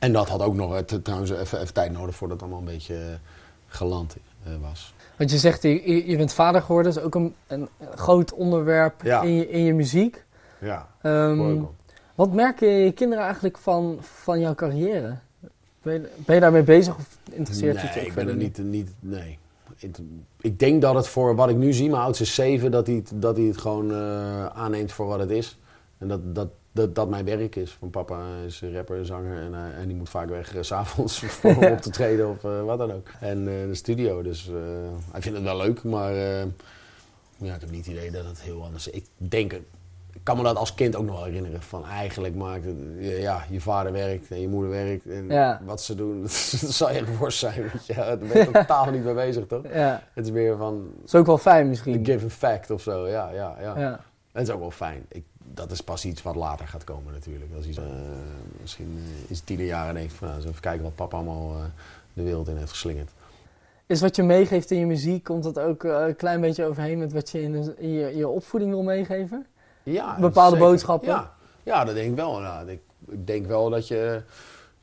En dat had ook nog trouwens even, even tijd nodig voordat het allemaal een beetje geland uh, was. Want je zegt, je, je bent vader geworden, dat is ook een, een groot onderwerp ja. in, je, in je muziek. Ja, um, Wat merken je kinderen eigenlijk van, van jouw carrière? Ben je, ben je daarmee bezig of interesseert nee, je het ik ben er niet, niet, nee. Ik denk dat het voor wat ik nu zie, mijn oudste is zeven, dat hij het, dat hij het gewoon uh, aanneemt voor wat het is. En dat, dat, dat dat mijn werk is. Van papa is rapper, zanger en, uh, en die moet vaak weg uh, s'avonds voor om op te treden of uh, wat dan ook. En de studio, dus hij vindt het wel leuk, maar ja, ik heb niet het idee dat het heel anders is. Ik denk, ik kan me dat als kind ook nog wel herinneren. Van eigenlijk maakt het, ja, je vader werkt en je moeder werkt en ja. wat ze doen, dat zal echt worst zijn. Weet je. Daar ben je totaal niet mee bezig, toch? Ja. Het is meer van... Het is ook wel fijn misschien. Een given fact of zo, ja, ja, ja. ja. Het is ook wel fijn. Ik, dat is pas iets wat later gaat komen natuurlijk. Als iets, uh, misschien is tien jaar en denkt van nou, even kijken wat papa allemaal uh, de wereld in heeft geslingerd. Is wat je meegeeft in je muziek, komt dat ook uh, een klein beetje overheen met wat je in, de, in, je, in je, opvoeding wil meegeven? Ja. Bepaalde zeker. boodschappen? Ja. ja, dat denk ik wel. Nou, ik, ik, denk wel dat je...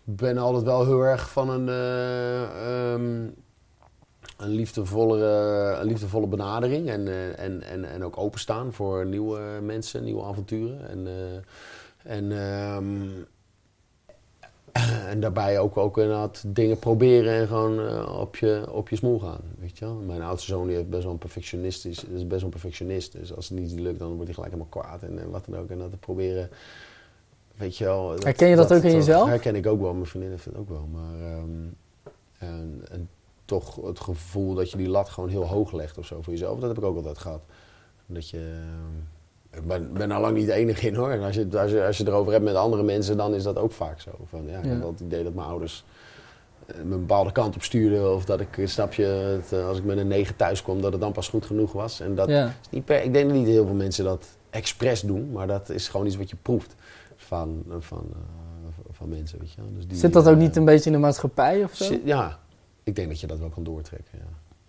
Ik ben altijd wel heel erg van een... Um, een liefdevolle, een liefdevolle benadering en, uh, en, en, en ook openstaan voor nieuwe mensen, nieuwe avonturen. En, uh, en, um, en daarbij ook, ook inderdaad dingen proberen en gewoon eh, op, je, op je smoel gaan. Weet je wel? Mijn oudste zoon die heeft best wel een perfectionistisch, is best wel een perfectionist. Dus als het niet lukt, dan wordt hij gelijk helemaal kwaad en, en wat dan ook. En dat te proberen, weet je wel. Dat, herken je dat, ook in jezelf? herken ik ook wel. Mijn vriendin heeft het ook wel. Maar, um, en, en, toch het gevoel dat je die lat gewoon heel hoog legt of zo voor jezelf. Dat heb ik ook altijd gehad. Dat je... Uh, ik ben, ben al lang niet de enige in hoor. En als je, als, je, als je erover hebt met andere mensen, dan is dat ook vaak zo. Van, ja, ik heb wel het idee dat mijn ouders eh, me een bepaalde kant op stuurden. Of dat ik, snap je, het, eh, als ik met een negen thuis kom, dat het dan pas goed genoeg was. En dat is niet per, ik denk dat niet heel veel mensen dat expres doen, maar dat is gewoon iets wat je proeft van, van, van mensen. Weet je. Dus die, Zit dat ook niet een beetje in de maatschappij of zo? Ja, ik denk dat je dat wel kan doortrekken.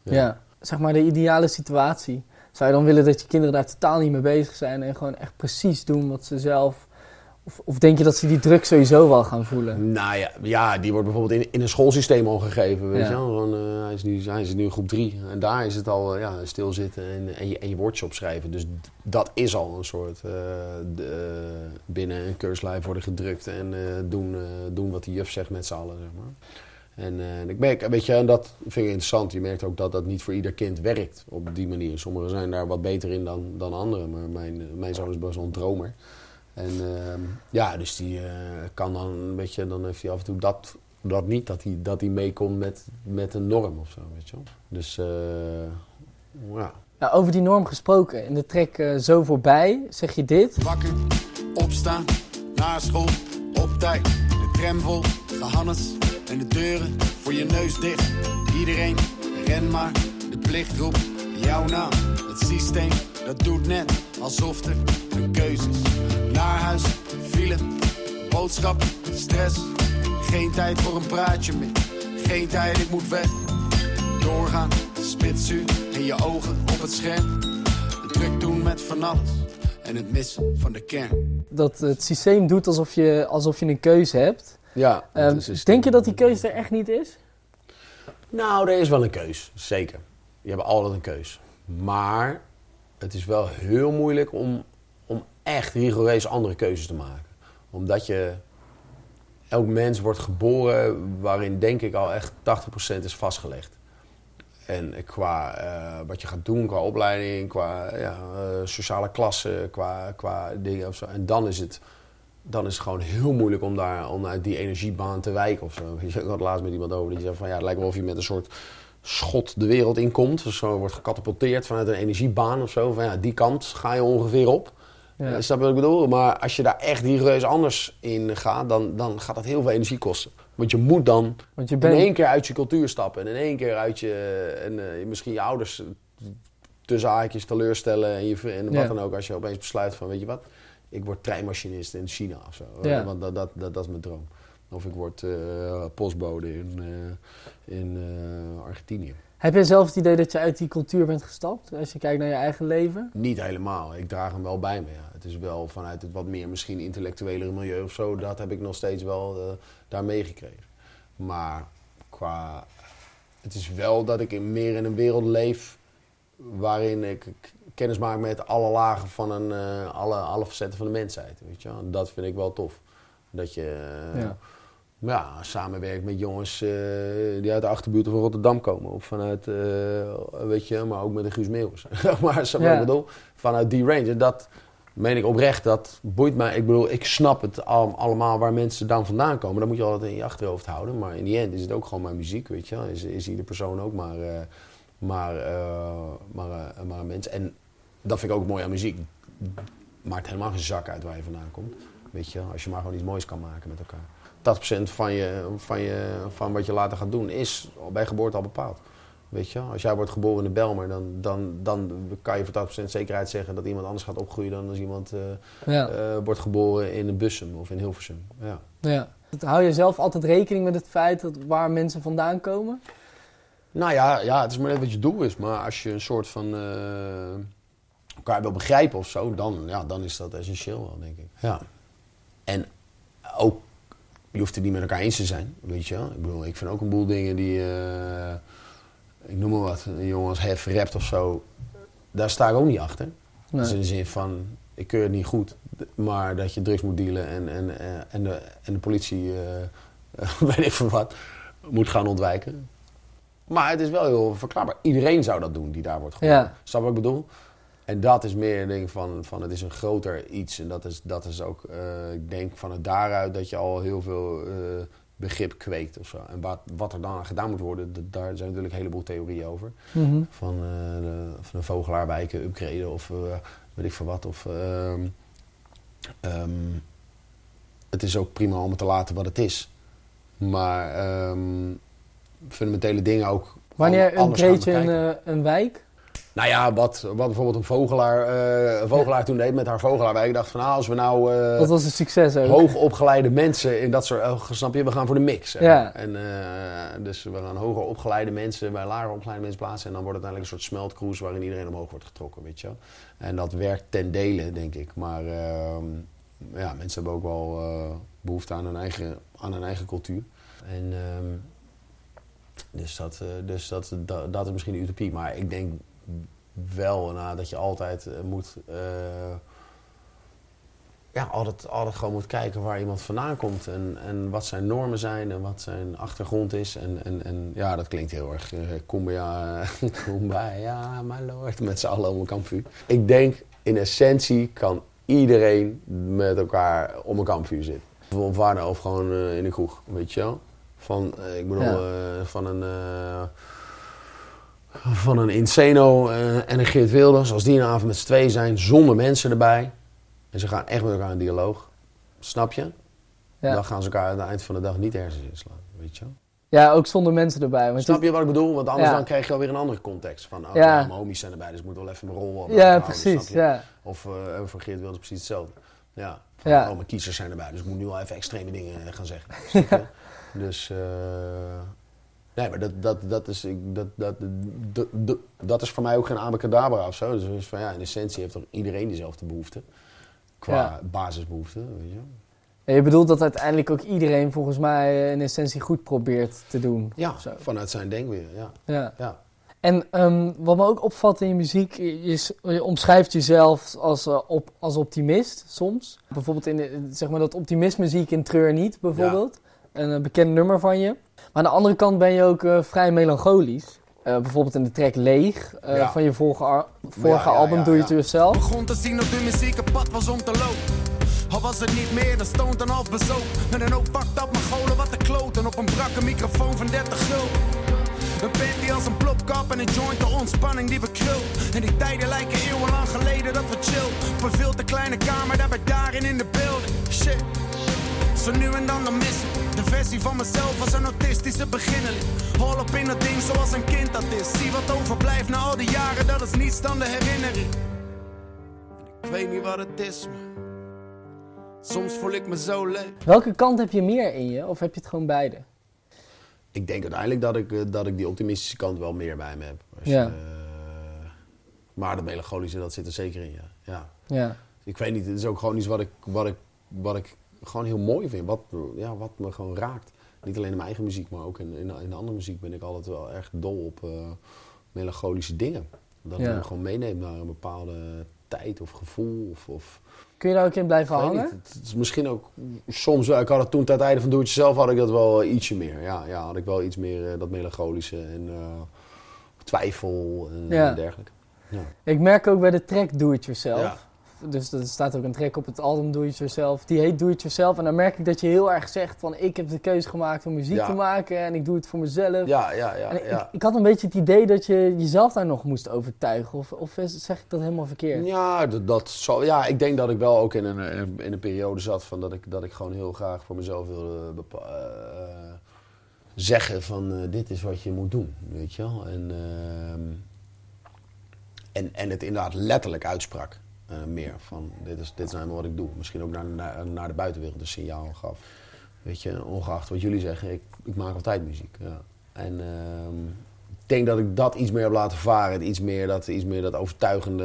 Ja, ja. ja. zeg maar de ideale situatie. Zou je dan willen dat je kinderen daar totaal niet mee bezig zijn en gewoon echt precies doen wat ze zelf. Of, of denk je dat ze die druk sowieso wel gaan voelen? Nou ja, ja die wordt bijvoorbeeld in, in een schoolsysteem al gegeven. Weet je wel? uh, hij, is nu, hij is nu groep drie. En daar is het al uh, ja, stilzitten en, en, je, en je woordjes opschrijven. Dus dat is al een soort. Uh, de, binnen een keurslijf worden gedrukt en doen, doen wat de juf zegt met z'n allen. Zeg maar. En uh, ik merk, weet je, dat vind ik interessant. Je merkt ook dat dat niet voor ieder kind werkt op die manier. Sommigen zijn daar wat beter in dan, dan anderen. Maar mijn, mijn zoon is best wel een dromer. En uh, ja, dus die uh, kan dan een beetje, dan heeft hij af en toe dat, dat niet, dat hij, dat hij meekomt met, met een norm of zo, weet je wel. Dus ja. Nou, over die norm gesproken, in de trek Zo Voorbij zeg je dit. Wakker, opstaan, naar school, op tijd, de tram vol, gehannes en de deuren voor je neus dicht. Iedereen, ren maar, de plicht roept jouw naam. Het systeem, dat doet net alsof er een keuze is. Naar huis, file, boodschap, stress. Geen tijd voor een praatje meer, geen tijd, ik moet weg. Doorgaan, spitsuur in je ogen op het scherm. Druk doen met van alles en het missen van de kern. Dat het systeem doet alsof je, alsof je een keuze hebt. Ja, um, denk je dat die keuze er echt niet is? Nou, er is wel een keus, zeker. Je hebt altijd een keus. Maar het is wel heel moeilijk om, om echt rigoureus andere keuzes te maken. Omdat je... Elk mens wordt geboren waarin denk ik al echt 80% is vastgelegd. En qua uh, wat je gaat doen, qua opleiding, qua ja, uh, sociale klasse, qua, qua dingen of zo. En dan is het dan is het gewoon heel moeilijk om, daar, om uit die energiebaan te wijken of zo. Ik had laatst met iemand over die zei van ja, het lijkt wel of je met een soort schot de wereld inkomt. Dus zo wordt gecatapulteerd vanuit een energiebaan of zo. Van ja, die kant ga je ongeveer op. Ja. Uh, snap je wat ik bedoel? Maar als je daar echt rigoureus anders in gaat, dan, dan gaat dat heel veel energie kosten. Want je moet dan Want je bent... in één keer uit je cultuur stappen. En in één keer uit je... En uh, misschien je ouders tussen haakjes teleurstellen. En, je, en wat ja. dan ook. Als je opeens besluit van, weet je wat ik word treinmachinist in China of zo. Ja. Want dat, dat, dat, dat, is mijn droom. Of ik word uh, postbode in, uh, in uh, Argentinië. Heb je zelf het idee dat je uit die cultuur bent gestapt? Als je kijkt naar je eigen leven? Niet helemaal. Ik draag hem wel bij me. Ja. Het is wel vanuit het wat meer misschien intellectuelere milieu of zo. Dat heb ik nog steeds wel daar meegekregen. Maar qua... Het is wel dat ik in, meer in een wereld leef waarin ik kennis maak met alle lagen van een, uh, alle, alle facetten van de mensheid. Weet je? Dat vind ik wel tof. Dat je uh, ja. ja. samenwerkt met jongens uh, die uit de achterbuurten van Rotterdam komen. Of vanuit, weet je, maar ook met de Guus Meeuwis. maar zo ja. bedoel, vanuit die range. Dat meen ik oprecht, dat boeit mij. Ik bedoel, ik snap het al, allemaal waar mensen dan vandaan komen. Dat moet je altijd in je achterhoofd houden. Maar in die end is het ook gewoon mijn muziek, weet je. Is, is iedere persoon ook maar... maar, maar, maar een mens. En dat vind ik ook mooi aan muziek. Maakt helemaal geen zak uit waar je vandaan komt. Weet je, als je maar gewoon iets moois kan maken met elkaar. 80% van, je, van, je, van wat je later gaat doen is bij geboorte al bepaald. Weet je, als jij wordt geboren in de Belmer, dan, dan, dan kan je voor 80% zekerheid zeggen dat iemand anders gaat opgroeien dan als iemand uh, ja. uh, wordt geboren in Bussum of in Hilversum. Ja. ja. Hou je zelf altijd rekening met het feit dat waar mensen vandaan komen? Nou ja, ja het is maar net wat je doel is. Maar als je een soort van. Uh, elkaar wil begrijpen of zo, dan, ja, dan is dat essentieel wel, denk ik. Ja. En ook, je hoeft het niet met elkaar eens te zijn, weet je wel. Ik bedoel, ik vind ook een boel dingen die, uh, ik noem maar wat, een jongen als Hef rapt of zo, daar sta ik ook niet achter. Nee. Dus in de zin van, ik keur het niet goed, maar dat je drugs moet dealen en, en, en, de, en de politie uh, weet ik veel wat, moet gaan ontwijken. Maar het is wel heel verklaarbaar. Iedereen zou dat doen die daar wordt geboren. Ja. Snap wat ik bedoel? En dat is meer een ding van, van het is een groter iets. En dat is, dat is ook, eh, ik denk van het daaruit dat je al heel veel eh, begrip kweekt of zo. En wat, wat er dan aan gedaan moet worden, daar zijn natuurlijk een heleboel theorieën over. Mhm. Van, eh, de, van een vogelaarwijken upgraden of weet ik veel wat. Of, ehm, ehm, het is ook prima om het te laten wat het is. Maar ehm, fundamentele dingen ook Wanneer upgrade je een, een wijk? Nou ja, wat, wat bijvoorbeeld een vogelaar, eh, een vogelaar toen deed met haar vogelaarwijk. Ik dacht van, nou, als we nou eh, Dat was een succes ook. hoogopgeleide mensen in dat soort... oh, snap je, we gaan voor de mix. Ja. En, eh, dus we gaan hoger opgeleide mensen bij lager opgeleide mensen plaatsen. En dan wordt het uiteindelijk een soort smeltkroes waarin iedereen omhoog wordt getrokken, weet je. En dat werkt ten dele, denk ik. Maar ehm, ja, mensen hebben ook wel eh, behoefte aan hun eigen, aan hun eigen cultuur. En... ehm, dus dat, dus dat, dat, dat is misschien een utopie. Maar ik denk wel nou, dat je altijd eh, moet. eh, ja, altijd, altijd gewoon moet kijken waar iemand vandaan komt. En, en wat zijn normen zijn en wat zijn achtergrond is. En, en, en ja, dat klinkt heel erg. Uh, kumbaya, kumbaya, my lord. Met z'n allen om een kampvuur. Ik denk in essentie kan iedereen met elkaar om een kampvuur zitten. Of of gewoon eh, in een kroeg, weet je wel. Van, ik bedoel, Ja. van een... van een Inseno eh, en een Geert Wilders, als die een avond met z'n twee zijn, zonder mensen erbij. En ze gaan echt met elkaar in dialoog. Snap je? Ja. Dan gaan ze elkaar aan het eind van de dag niet ergens inslaan. Weet je wel? ja, ook zonder mensen erbij. Want Snap je wat ik bedoel? Want anders Ja. dan krijg je alweer een andere context. Van, oh, Ja. mijn homies zijn erbij, dus ik moet wel even mijn rol wel Ja, precies. Ja. Of eh, voor Geert Wilders precies hetzelfde. Ja. Van, Ja. Oh, mijn kiezers zijn erbij, dus ik moet nu wel even extreme dingen eh, gaan zeggen. Dus... eh, Nee, maar dat, dat, dat, is, dat, dat, dat, dat, is voor mij ook geen abacadabra of zo. Dus van, ja, in essentie heeft toch iedereen dezelfde behoefte. Qua Ja. basisbehoefte, weet je. Ja, Je bedoelt dat uiteindelijk ook iedereen volgens mij eh, in essentie goed probeert te doen. Ja, vanuit zijn denkweer, ja. Ja. ja. En ehm, wat me ook opvalt in je muziek, je, je omschrijft jezelf als, eh, op, als optimist soms. Bijvoorbeeld in de, zeg maar dat optimismuziek in Treur niet, bijvoorbeeld. Een eh, bekend nummer van je. Maar aan de andere kant ben je ook eh, vrij melancholisch. Eh, bijvoorbeeld in de track Leeg eh, Ja. van je vorige, vorige ja, album ja, Do It ja. Yourself. Begon te zien dat de muziek een pad was om te lopen. Al was het niet meer, dan stond dan half bezopen. Met een hoop fucked up Mongolen, wat te kloten. Op een brakke microfoon van 30 gulden. Een panty als een plopkap en een joint, de ontspanning die we krul. En die tijden lijken eeuwenlang geleden dat we chill. Op een veel te kleine kamer, daar bij daarin in de building. Shit. Zo nu en dan dan mis ik de versie van mezelf als een autistische beginneling. Hol op in het ding zoals een kind dat is. Zie wat overblijft na al die jaren, dat is niets dan de herinnering. Ik weet niet wat het is, maar soms voel ik me zo leeg. Welke kant heb je meer in je? Of heb je het gewoon beide? Ik denk uiteindelijk dat ik, eh, dat ik die optimistische kant wel meer bij me heb. Als je, Ja. eh, maar dat melancholische, dat zit er zeker in, ja. ja. Ja. Ik weet niet, het is ook gewoon iets wat ik, wat ik, wat ik gewoon heel mooi vind. Wat, ja, wat me gewoon raakt. Niet alleen in mijn eigen muziek, maar ook in, in, in de andere muziek ben ik altijd wel erg dol op eh, melancholische dingen. Dat Ja. het me gewoon meeneemt naar een bepaalde tijd of gevoel. Of, of, Kun je daar ook in blijven hangen? niet, het, het is misschien ook soms, wel- ik had het toen ten tijde van Doe Het Jezelf had ik dat wel ietsje meer. Ja, ja had ik wel iets meer eh, dat melancholische en eh, twijfel en Ja. dergelijke. Ja. Ik merk ook bij de track Do It Yourself. Dus er staat ook een track op het album Do It Yourself. Die heet Do It Yourself. En dan merk ik dat je heel erg zegt van... ik heb de keuze gemaakt om muziek Ja. te maken... en ik doe het voor mezelf. Ja, ja, ja. En ik, ja. ik had een beetje het idee dat je jezelf daar nog moest overtuigen. Of, of zeg ik dat helemaal verkeerd? Ja, dat, dat ja, ik denk dat ik wel ook in een, in een- in een periode zat van dat ik, dat ik gewoon heel graag voor mezelf wilde eh, zeggen van eh, dit is wat je moet doen, weet je wel. En, ehm, en, en het inderdaad letterlijk uitsprak eh, meer van dit is, dit is nou helemaal wat ik doe. Misschien ook naar, naar, naar de buitenwereld een signaal gaf. Weet je, ongeacht wat jullie zeggen, ik, ik maak altijd muziek. Ja. En ehm, ik denk dat ik dat iets meer heb laten varen. Iets meer dat, iets meer dat overtuigende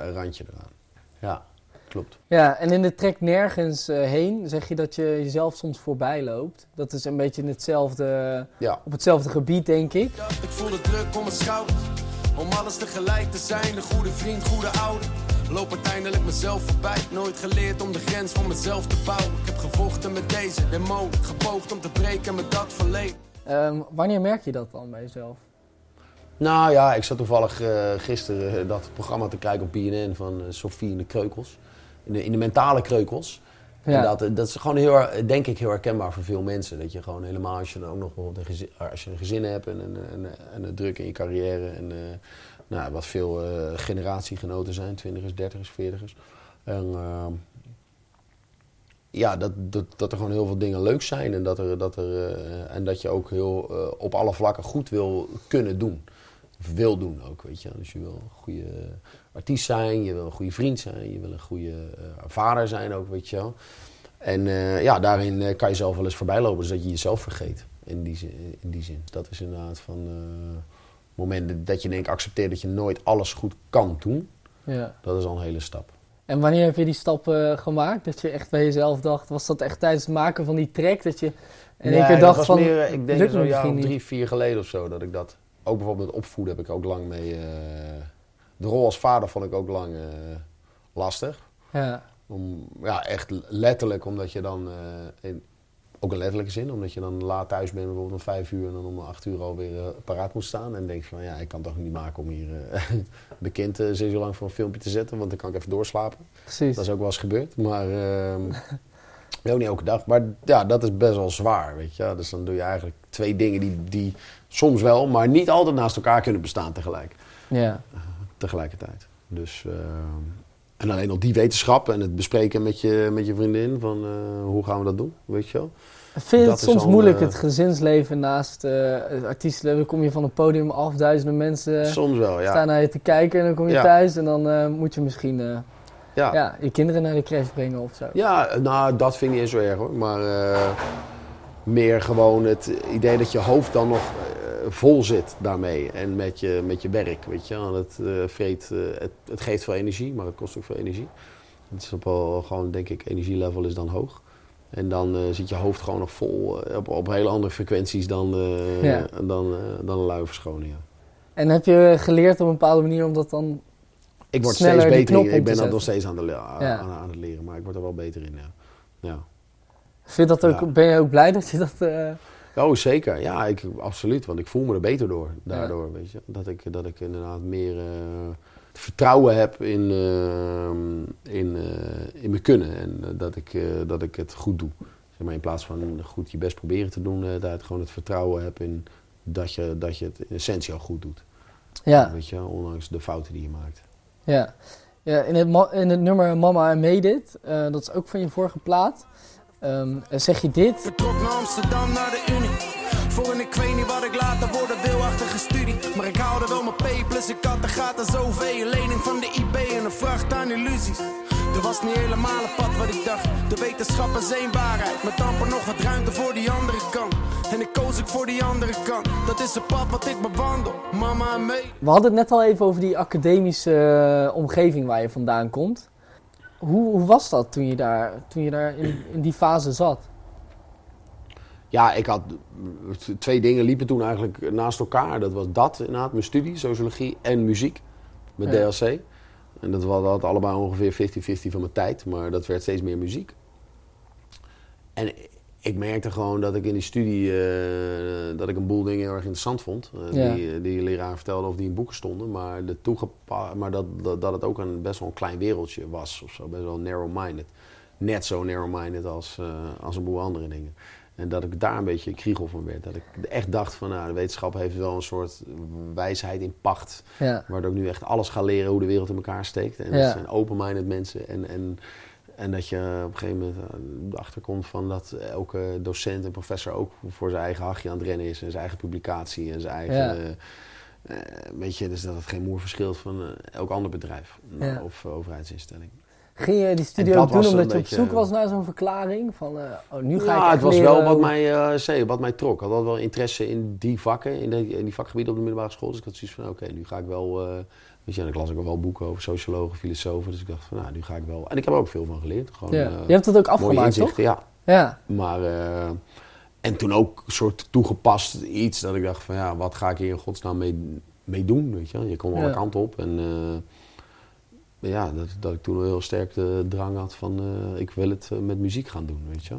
eh, randje eraan. Ja, klopt. Ja, en in de track Nergens eh, heen zeg je dat je jezelf soms voorbij loopt. Dat is een beetje in hetzelfde, Ja, op hetzelfde gebied, denk ik. Ik voel de druk om mijn schouders. Om alles tegelijk te zijn, de goede vriend, goede ouder. Loop loop uiteindelijk mezelf voorbij. Nooit geleerd om de grens van mezelf te bouwen. Ik heb gevochten met deze demon, gepoogd om te breken met dat verleden. Ehm, wanneer merk je dat dan bij jezelf? Nou ja, ik zat toevallig uh, gisteren uh, dat programma te kijken op BNN van uh, Sofie in de Kreukels. In de, in de mentale kreukels. Ja. En dat, dat is gewoon heel, denk ik, heel herkenbaar voor veel mensen. Dat je gewoon helemaal, als je dan ook nog bijvoorbeeld een gezin, als je een gezin hebt en een, een, een, een druk in je carrière. En nou, wat veel generatiegenoten zijn, twintigers, dertigers, veertigers. En, ehm, ja, dat, dat, dat er gewoon heel veel dingen leuk zijn. En dat, er, dat, er, en dat je ook heel op alle vlakken goed wil kunnen doen wil doen ook, weet je. Dus je wil een goede artiest zijn, je wil een goede vriend zijn, je wil een goede uh, vader zijn ook, weet je wel. En uh, ja, daarin uh, kan je zelf wel eens voorbij lopen, dus dat je jezelf vergeet in die. In die zin. Dat is inderdaad van momenten dat je denkt, accepteert dat je nooit alles goed kan doen. Ja. Dat is al een hele stap. En wanneer heb je die stap gemaakt? Dat je echt bij jezelf dacht, was dat echt tijdens het maken van die track? Dat je in één keer dacht van, meer, ik denk zo'n jaar of drie, vier geleden of zo, dat ik dat ook bijvoorbeeld met opvoeden heb ik ook lang mee. Uh, de rol als vader vond ik ook lang uh, lastig. Ja. Om, ja, echt letterlijk, omdat je dan. In, ook een letterlijke zin, omdat je dan laat thuis bent, bijvoorbeeld om vijf uur en dan om acht uur alweer paraat moet staan. En denk van ja, ik kan toch niet maken om hier de kind zes uur lang voor een filmpje te zetten, want dan kan ik even doorslapen. Precies. Dat is ook wel eens gebeurd. Maar. Ehm, ook niet elke dag. Maar ja, dat is best wel zwaar, weet je. Dus dan doe je eigenlijk twee dingen die, die soms wel, maar niet altijd naast elkaar kunnen bestaan tegelijk. Ja. Uh, tegelijkertijd. Dus, uh, en alleen al die wetenschap en het bespreken met je, met je vriendin van uh, hoe gaan we dat doen, weet je wel. Vind je het soms moeilijk, het gezinsleven naast het artiestenleven? Dan kom je van een podium af, duizenden mensen soms wel, ja. staan naar je te kijken en dan kom je ja. thuis en dan moet je misschien ja. ja. je kinderen naar de crash brengen of zo. Ja, nou dat vind ik niet zo erg hoor, maar meer gewoon het idee dat je hoofd dan nog vol zit daarmee en met je, met je werk. Weet je? Het, uh, vreet, uh, het, het, geeft veel energie, maar het kost ook veel energie. Het is op al, gewoon, denk ik, energielevel is dan hoog. En dan uh, zit je hoofd gewoon nog vol op, op hele andere frequenties dan, ja. dan, dan een luie verschoning. Ja. En heb je geleerd op een bepaalde manier om dat dan Ik word steeds beter in. Ik ben dat nog steeds aan, de, aan, aan, het leren, maar ik word er wel beter in. Ja. Vind dat ook, Ben je ook blij dat je dat... Oh, zeker. Ja, ik, absoluut. Want ik voel me er beter door. Daardoor, weet je. Dat ik, dat ik inderdaad meer uh, vertrouwen heb in, uh, in, in mijn kunnen. En dat, ik, dat ik het goed doe. Zeg maar, in plaats van goed je best proberen te doen, dat ik gewoon het vertrouwen heb in dat je, dat je het in essentie al goed doet. Ja. Weet je, ondanks de fouten die je maakt. Ja. ja in, het, in het nummer Mama en Made It, dat is ook van je vorige plaat. Um, zeg je dit? Vertrok naar Amsterdam naar de Unie. Voor en ik weet niet wat ik later worden wil achter studie. Maar ik haalde wel mijn P, plus ik had de gaten zoveel. Lening van de IB en een vracht aan illusies. Er was niet helemaal het pad wat ik dacht. De wetenschap is één waarheid. Met amper nog wat ruimte voor die andere kant. En ik koos ik voor die andere kant. Dat is het pad wat ik bewandel. Mama en mee. We hadden het net al even over die academische uh, omgeving waar je vandaan komt. Hoe, hoe, was dat toen je daar, toen je daar in, in, die fase zat? Ja, ik had twee dingen liepen toen eigenlijk naast elkaar. Dat was dat inderdaad, mijn studie, sociologie en muziek met ja. DLC. En dat was dat allebei ongeveer 50-50 van mijn tijd, maar dat werd steeds meer muziek. En ik merkte gewoon dat ik in die studie uh, dat ik een boel dingen heel erg interessant vond. Uh, ja. die, die leraar vertelde of die in boeken stonden. Maar, de maar dat, dat, dat, het ook een best wel een klein wereldje was. Of zo, best wel narrow-minded. Net zo narrow-minded als, uh, als een boel andere dingen. En dat ik daar een beetje kriegel van werd. Dat ik echt dacht van nou, de wetenschap heeft wel een soort wijsheid in pacht. Ja. Waardoor ik nu echt alles ga leren hoe de wereld in elkaar steekt. En ja. dat zijn open-minded mensen. En, en en dat je op een gegeven moment uh, erachter komt van dat elke docent en professor ook voor zijn eigen hachje aan het rennen is. En zijn eigen publicatie en zijn eigen... Ja. Uh, weet je, dus dat het geen moer verschilt van uh, elk ander bedrijf ja. of overheidsinstelling. Ging je die studie ook doen omdat je op zoek was naar zo'n verklaring? Van, oh, nu ga ja, ik het was wel wat mij, zei, wat mij trok. Ik had wel interesse in die vakken, in, de, in die vakgebieden op de middelbare school. Dus ik had zoiets van, oké, nu ga ik wel Weet je, en ik las ook wel boeken over sociologen, filosofen. Dus ik dacht van, nou, nu ga ik wel... En ik heb er ook veel van geleerd. Gewoon, ja. Uh, je hebt het ook afgemaakt, toch? Ja. ja. Maar... Uh, en toen ook een soort toegepast iets dat ik dacht van, ja, wat ga ik hier in godsnaam mee, mee doen, weet je Je komt alle kanten op en... Uh, ja, dat, dat ik toen heel sterk de drang had van eh, ik wil het eh, met muziek gaan doen, weet je.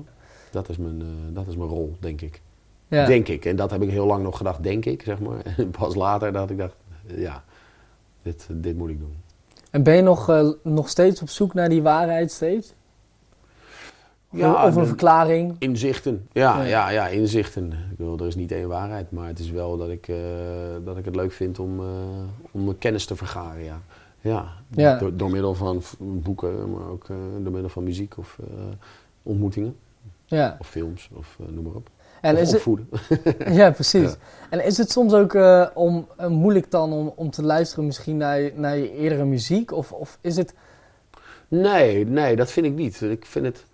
Dat is mijn, eh, dat is mijn rol, denk ik. Ja. Denk ik. En dat heb ik heel lang nog gedacht, denk ik, zeg maar. En pas later dat ik dacht, ja, dit, dit moet ik doen. En ben je nog, eh, nog steeds op zoek naar die waarheid steeds? Ja, of een verklaring? Inzichten. Ja, Ja. ja. ja, inzichten. Ik bedoel, er is niet één waarheid, maar het is wel dat ik, eh, dat ik het leuk vind om, eh, om kennis te vergaren, ja. Ja, Ja. Door, door middel van boeken, maar ook eh, door middel van muziek of eh, ontmoetingen. Ja. Of films, of eh, noem maar op. En of is het, opvoeden. ja, precies. Ja. En is het soms ook eh, om, eh, moeilijk dan om, om te luisteren misschien naar, je- naar je eerdere muziek? Of, of is het... Nee, nee, dat vind ik niet. Ik vind het...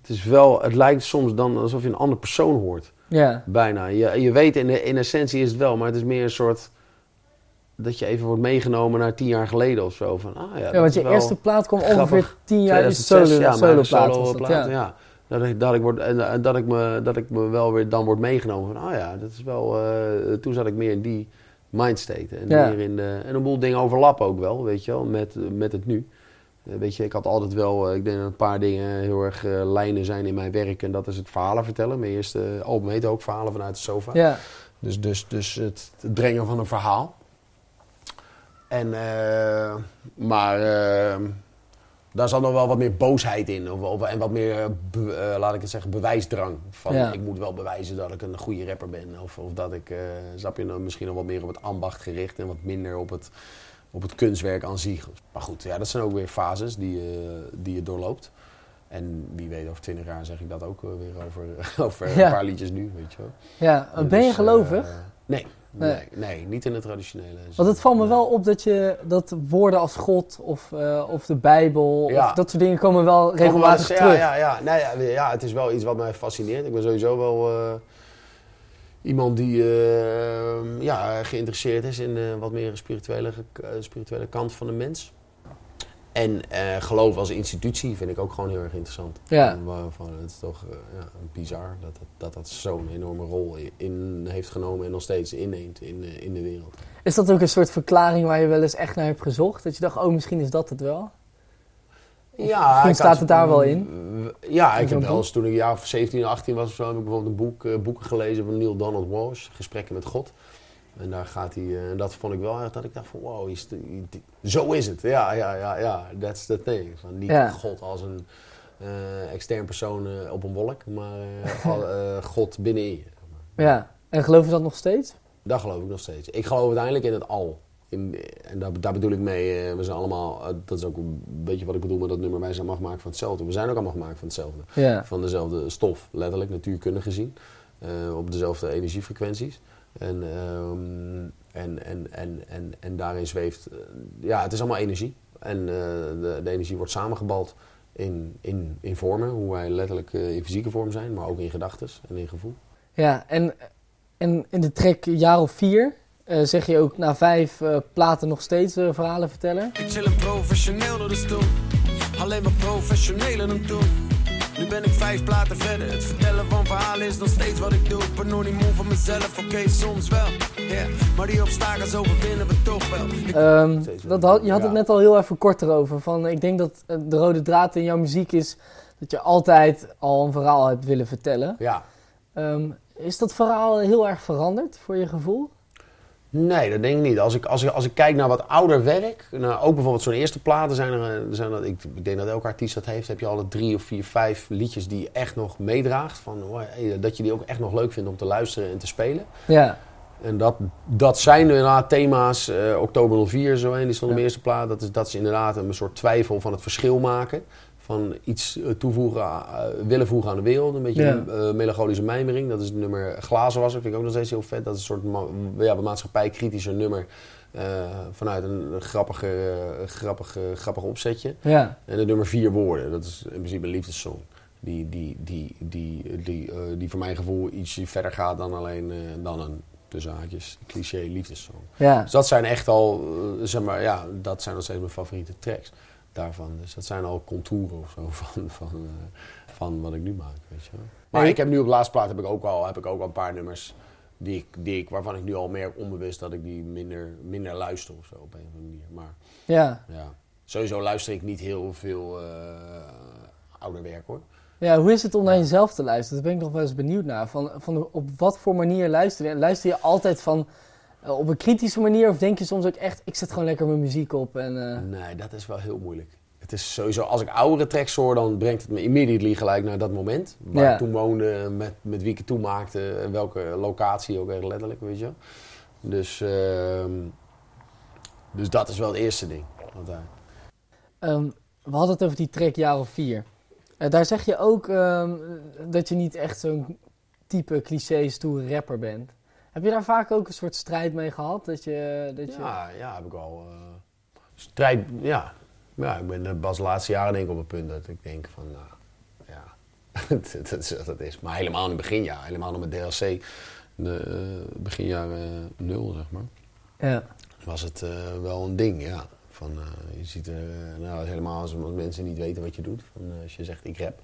Het is wel... Het lijkt soms dan alsof je een andere persoon hoort. Ja, Bijna. Je, je weet, in, de, in essentie is het wel, maar het is meer een soort... Dat je even wordt meegenomen naar tien jaar geleden of zo. Van, ah ja, ja want je eerste plaat kwam ongeveer tien jaar is 2006, solo, ja, soloplaat, ja. ja. Dat ik, dat, ik word, en, en dat, ik me, dat ik me wel weer dan word meegenomen van, ah ja, dat is wel... eh, toen zat ik meer in die mindstate. En, Ja. meer in de, en een boel dingen overlappen ook wel, weet je wel, met, met het nu. Eh, weet je, ik had altijd wel, eh, ik denk dat een paar dingen heel erg eh, lijnen zijn in mijn werk. En dat is het verhalen vertellen. Mijn eerste album heet ook Verhalen vanuit de sofa. Ja, Dus, dus, dus het, het brengen van een verhaal. En, eh, maar eh, daar zat nog wel wat meer boosheid in. Of, of- en wat meer, eh, eh, laat ik het zeggen, bewijsdrang. Van Ja. ik moet wel bewijzen dat ik een goede rapper ben. Of, of dat ik, snap je, nou, misschien nog wat meer op het ambacht gericht. En wat minder op het, op het kunstwerk aan zich. Maar goed, ja, dat zijn ook weer fases die, je- die je doorloopt. En wie weet, over twintig jaar zeg ik dat ook weer over, over Ja. een paar liedjes nu, weet je wel. ja. ben je Dus, gelovig? nee, Nee. nee, nee, niet in het traditionele. zin. Want het valt me wel op dat je dat woorden als God of, eh, of de Bijbel Ja. of dat soort dingen komen wel regelmatig terug. Ja, ja, ja. Nee, ja, ja, het is wel iets wat mij fascineert. Ik ben sowieso wel eh, iemand die eh, ja, geïnteresseerd is in de wat meer spirituele, spirituele kant van de mens. En eh, geloof als institutie vind ik ook gewoon heel erg interessant. Ja. Waarvan het is toch eh, ja, bizar dat dat, dat, dat zo'n enorme rol in heeft genomen en nog steeds inneemt in, eh, in de wereld. Is dat ook een soort verklaring waar je wel eens echt naar hebt gezocht? Dat je dacht, oh, misschien is dat het wel? Ja, misschien staat had- het daar wel in? Ja, ik heb wel eens toen ik jaar of 17, 18 was of zo, heb ik bijvoorbeeld een boek, eh, boeken gelezen van Neil Donald Walsh, Gesprekken met God. En daar gaat hij, eh, en dat vond ik wel echt dat ik dacht van wow, zo is het. Ja, ja, ja, ja, that's the thing. Van niet Ja. God als een eh, extern persoon eh, op een wolk, maar God binnenin je. Ja. En geloof je dat nog steeds? Dat geloof ik nog steeds. Ik geloof uiteindelijk in het al. In, en daar, daar bedoel ik mee, we zijn allemaal, dat is ook een beetje wat ik bedoel met dat nummer, wij zijn allemaal gemaakt van hetzelfde. We zijn ook allemaal gemaakt van hetzelfde. Ja. Van dezelfde stof, letterlijk, natuurkundig gezien. op dezelfde energiefrequenties. En, ehm, en, en, en, en, en daarin zweeft, eh, ja, het is allemaal energie. En eh, de, de energie wordt samengebald in, in, in vormen, hoe wij letterlijk eh, in fysieke vorm zijn, maar ook in gedachten en in gevoel. Ja, en, en in de track jaar of vier eh, zeg je ook na vijf eh, platen nog steeds verhalen vertellen. Ik chill een professioneel door de stoel. Alleen maar professioneel aan doen. Nu ben ik vijf platen verder. Het vertellen van verhalen is nog steeds wat ik doe. Ik ben nog niet moe van mezelf, oké, soms wel. Yeah. Maar die obstakels overwinnen we toch wel. Ik Ehm, dat had, je had het Ja. net al heel even kort erover. Van, ik denk dat eh, de rode draad in jouw muziek is dat je altijd al een verhaal hebt willen vertellen. Ja, Ehm, is dat verhaal heel erg veranderd voor je gevoel? Nee, dat denk ik niet. Als ik, als ik, als ik kijk naar wat ouder werk, nou, ook bijvoorbeeld zo'n eerste platen zijn er, eh, zijn er, ik, ik denk dat elke artiest dat heeft, heb je alle drie of vier, vijf liedjes die je echt nog meedraagt. Van, oh, hey, dat je die ook echt nog leuk vindt om te luisteren en te spelen. Ja, En dat, dat zijn inderdaad thema's, eh, Oktober 04 zo een, die stond op Ja. de eerste plaat. Dat is, dat is inderdaad een soort twijfel van het verschil maken. Van iets eh, toevoegen, eh, willen voegen aan de wereld. Een beetje Ja. een eh, melancholische mijmering. Dat is het nummer Glazenwasser, vind ik ook nog steeds heel vet. Dat is een soort ma ja, maatschappij-kritischer nummer. vanuit een, grappige, grappige, grappig opzetje. ja, En het nummer vier woorden, dat is in principe een liefdessong. Die, die, die, die, die, die voor mijn gevoel ietsje verder gaat dan alleen dan een tussen haakjes cliché liefdessong. ja. Dus dat zijn echt al, zeg maar, ja, dat zijn nog steeds mijn favoriete tracks daarvan. Dus dat zijn al contouren of zo van, van, eh, van wat ik nu maak, weet je wel. Maar Nee. ik heb nu op de laatste plaat heb ik ook al, heb ik ook al een paar nummers die ik, die ik, waarvan ik nu al meer onbewust dat ik die minder, minder luister of zo op een of andere manier. Maar ja. ja, sowieso luister ik niet heel veel uh, ouder werk hoor. Ja, hoe is het om naar jezelf te luisteren? Daar ben ik nog wel eens benieuwd naar. Van, van op wat voor manier luister je? Luister je altijd van uh, op een kritische manier? Of denk je soms ook echt, ik zet gewoon lekker mijn muziek op? En, uh... Nee, dat is wel heel moeilijk. Het is sowieso, als ik oudere tracks hoor, dan brengt het me immediately gelijk naar dat moment. Waar Ja. ik toen woonde, met, met wie ik het toen maakte, en welke locatie ook echt letterlijk, weet je. Dus, ehm, dus dat is wel het eerste ding. Ehm, we hadden het over die track jaar of vier. Eh, daar zeg je ook ehm, dat je niet echt zo'n type cliché stoere rapper bent. Heb je daar vaak ook een soort strijd mee gehad? Dat je, dat je... Ja, ja, heb ik al. eh, strijd, ja. Ja, ik ben eh, pas de laatste jaren denk ik op het punt dat ik denk van, nou, ja, dat, is, dat is. Maar helemaal in het beginjaar, helemaal nog met DLC, de eh, beginjaren nul, zeg maar, Ja. was het eh, wel een ding, ja. Van, eh, je ziet, er, eh, nou, helemaal als, als mensen niet weten wat je doet. Van, eh, als je zegt, ik rap.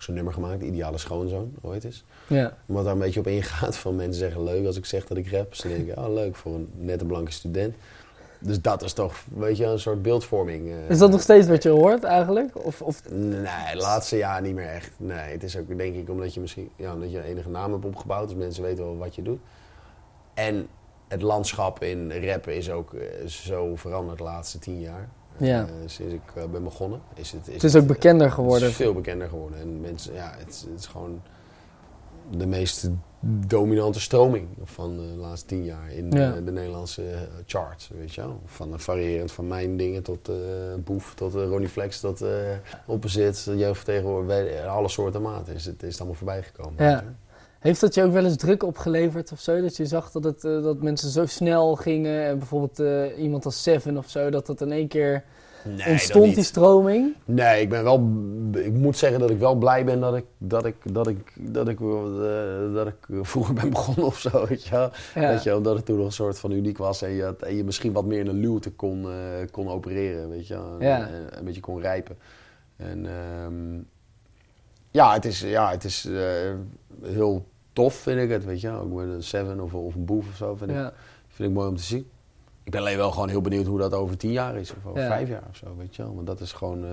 Ook zo'n nummer gemaakt, Ideale Schoonzoon, ooit eens. ja. Wat daar een beetje op ingaat van mensen zeggen leuk als ik zeg dat ik rap. Ze denken, oh leuk voor een nette blanke student. Dus dat is toch, weet je, een soort beeldvorming. eh. Is dat nog steeds wat je hoort eigenlijk? Of, of... Nee, laatste jaar niet meer echt. Nee, het is ook denk ik omdat je misschien, ja, omdat je een enige naam hebt opgebouwd. Dus mensen weten wel wat je doet. En het landschap in rappen is ook eh, zo veranderd de laatste tien jaar. Ja. Eh, sinds ik eh, ben begonnen. Is het, is Het is ook bekender het geworden. is veel bekender geworden. En mensen, ja, het, is- het is gewoon de meest dominante stroming van de laatste tien jaar in Ja. de Nederlandse eh, charts, weet je wel. Van variërend van mijn dingen tot Boef, tot eh, Ronnie Flex, tot eh Opposite, jeugdvertegenwoordiger, alle soorten maten is het is het allemaal voorbij gekomen. Ja. Heeft dat je ook wel eens druk opgeleverd of zo? Dat je zag dat, het, eh, dat mensen zo snel gingen en bijvoorbeeld eh, iemand als Seven of zo, dat dat in één keer Nee, ontstond die stroming? Nee, ik ben wel. Ik moet zeggen dat ik wel blij ben dat ik dat ik dat ik dat ik, eh, dat ik vroeger ben begonnen of zo, weet je wel. Ja. Weet je wel, dat het toen nog een soort van uniek was en je, en je misschien wat meer in een luwte kon, kon opereren, weet je. En, Ja. en een beetje kon rijpen. En ehm, ja, het is, ja, het is heel tof, vind ik het, weet je. Ook met een Seven of, of een Boef of zo, vind, ik, vind ik mooi om te zien. Ik ben alleen wel gewoon heel benieuwd hoe dat over tien jaar is, of over Ja. vijf jaar of zo, weet je wel. Want dat is gewoon, eh,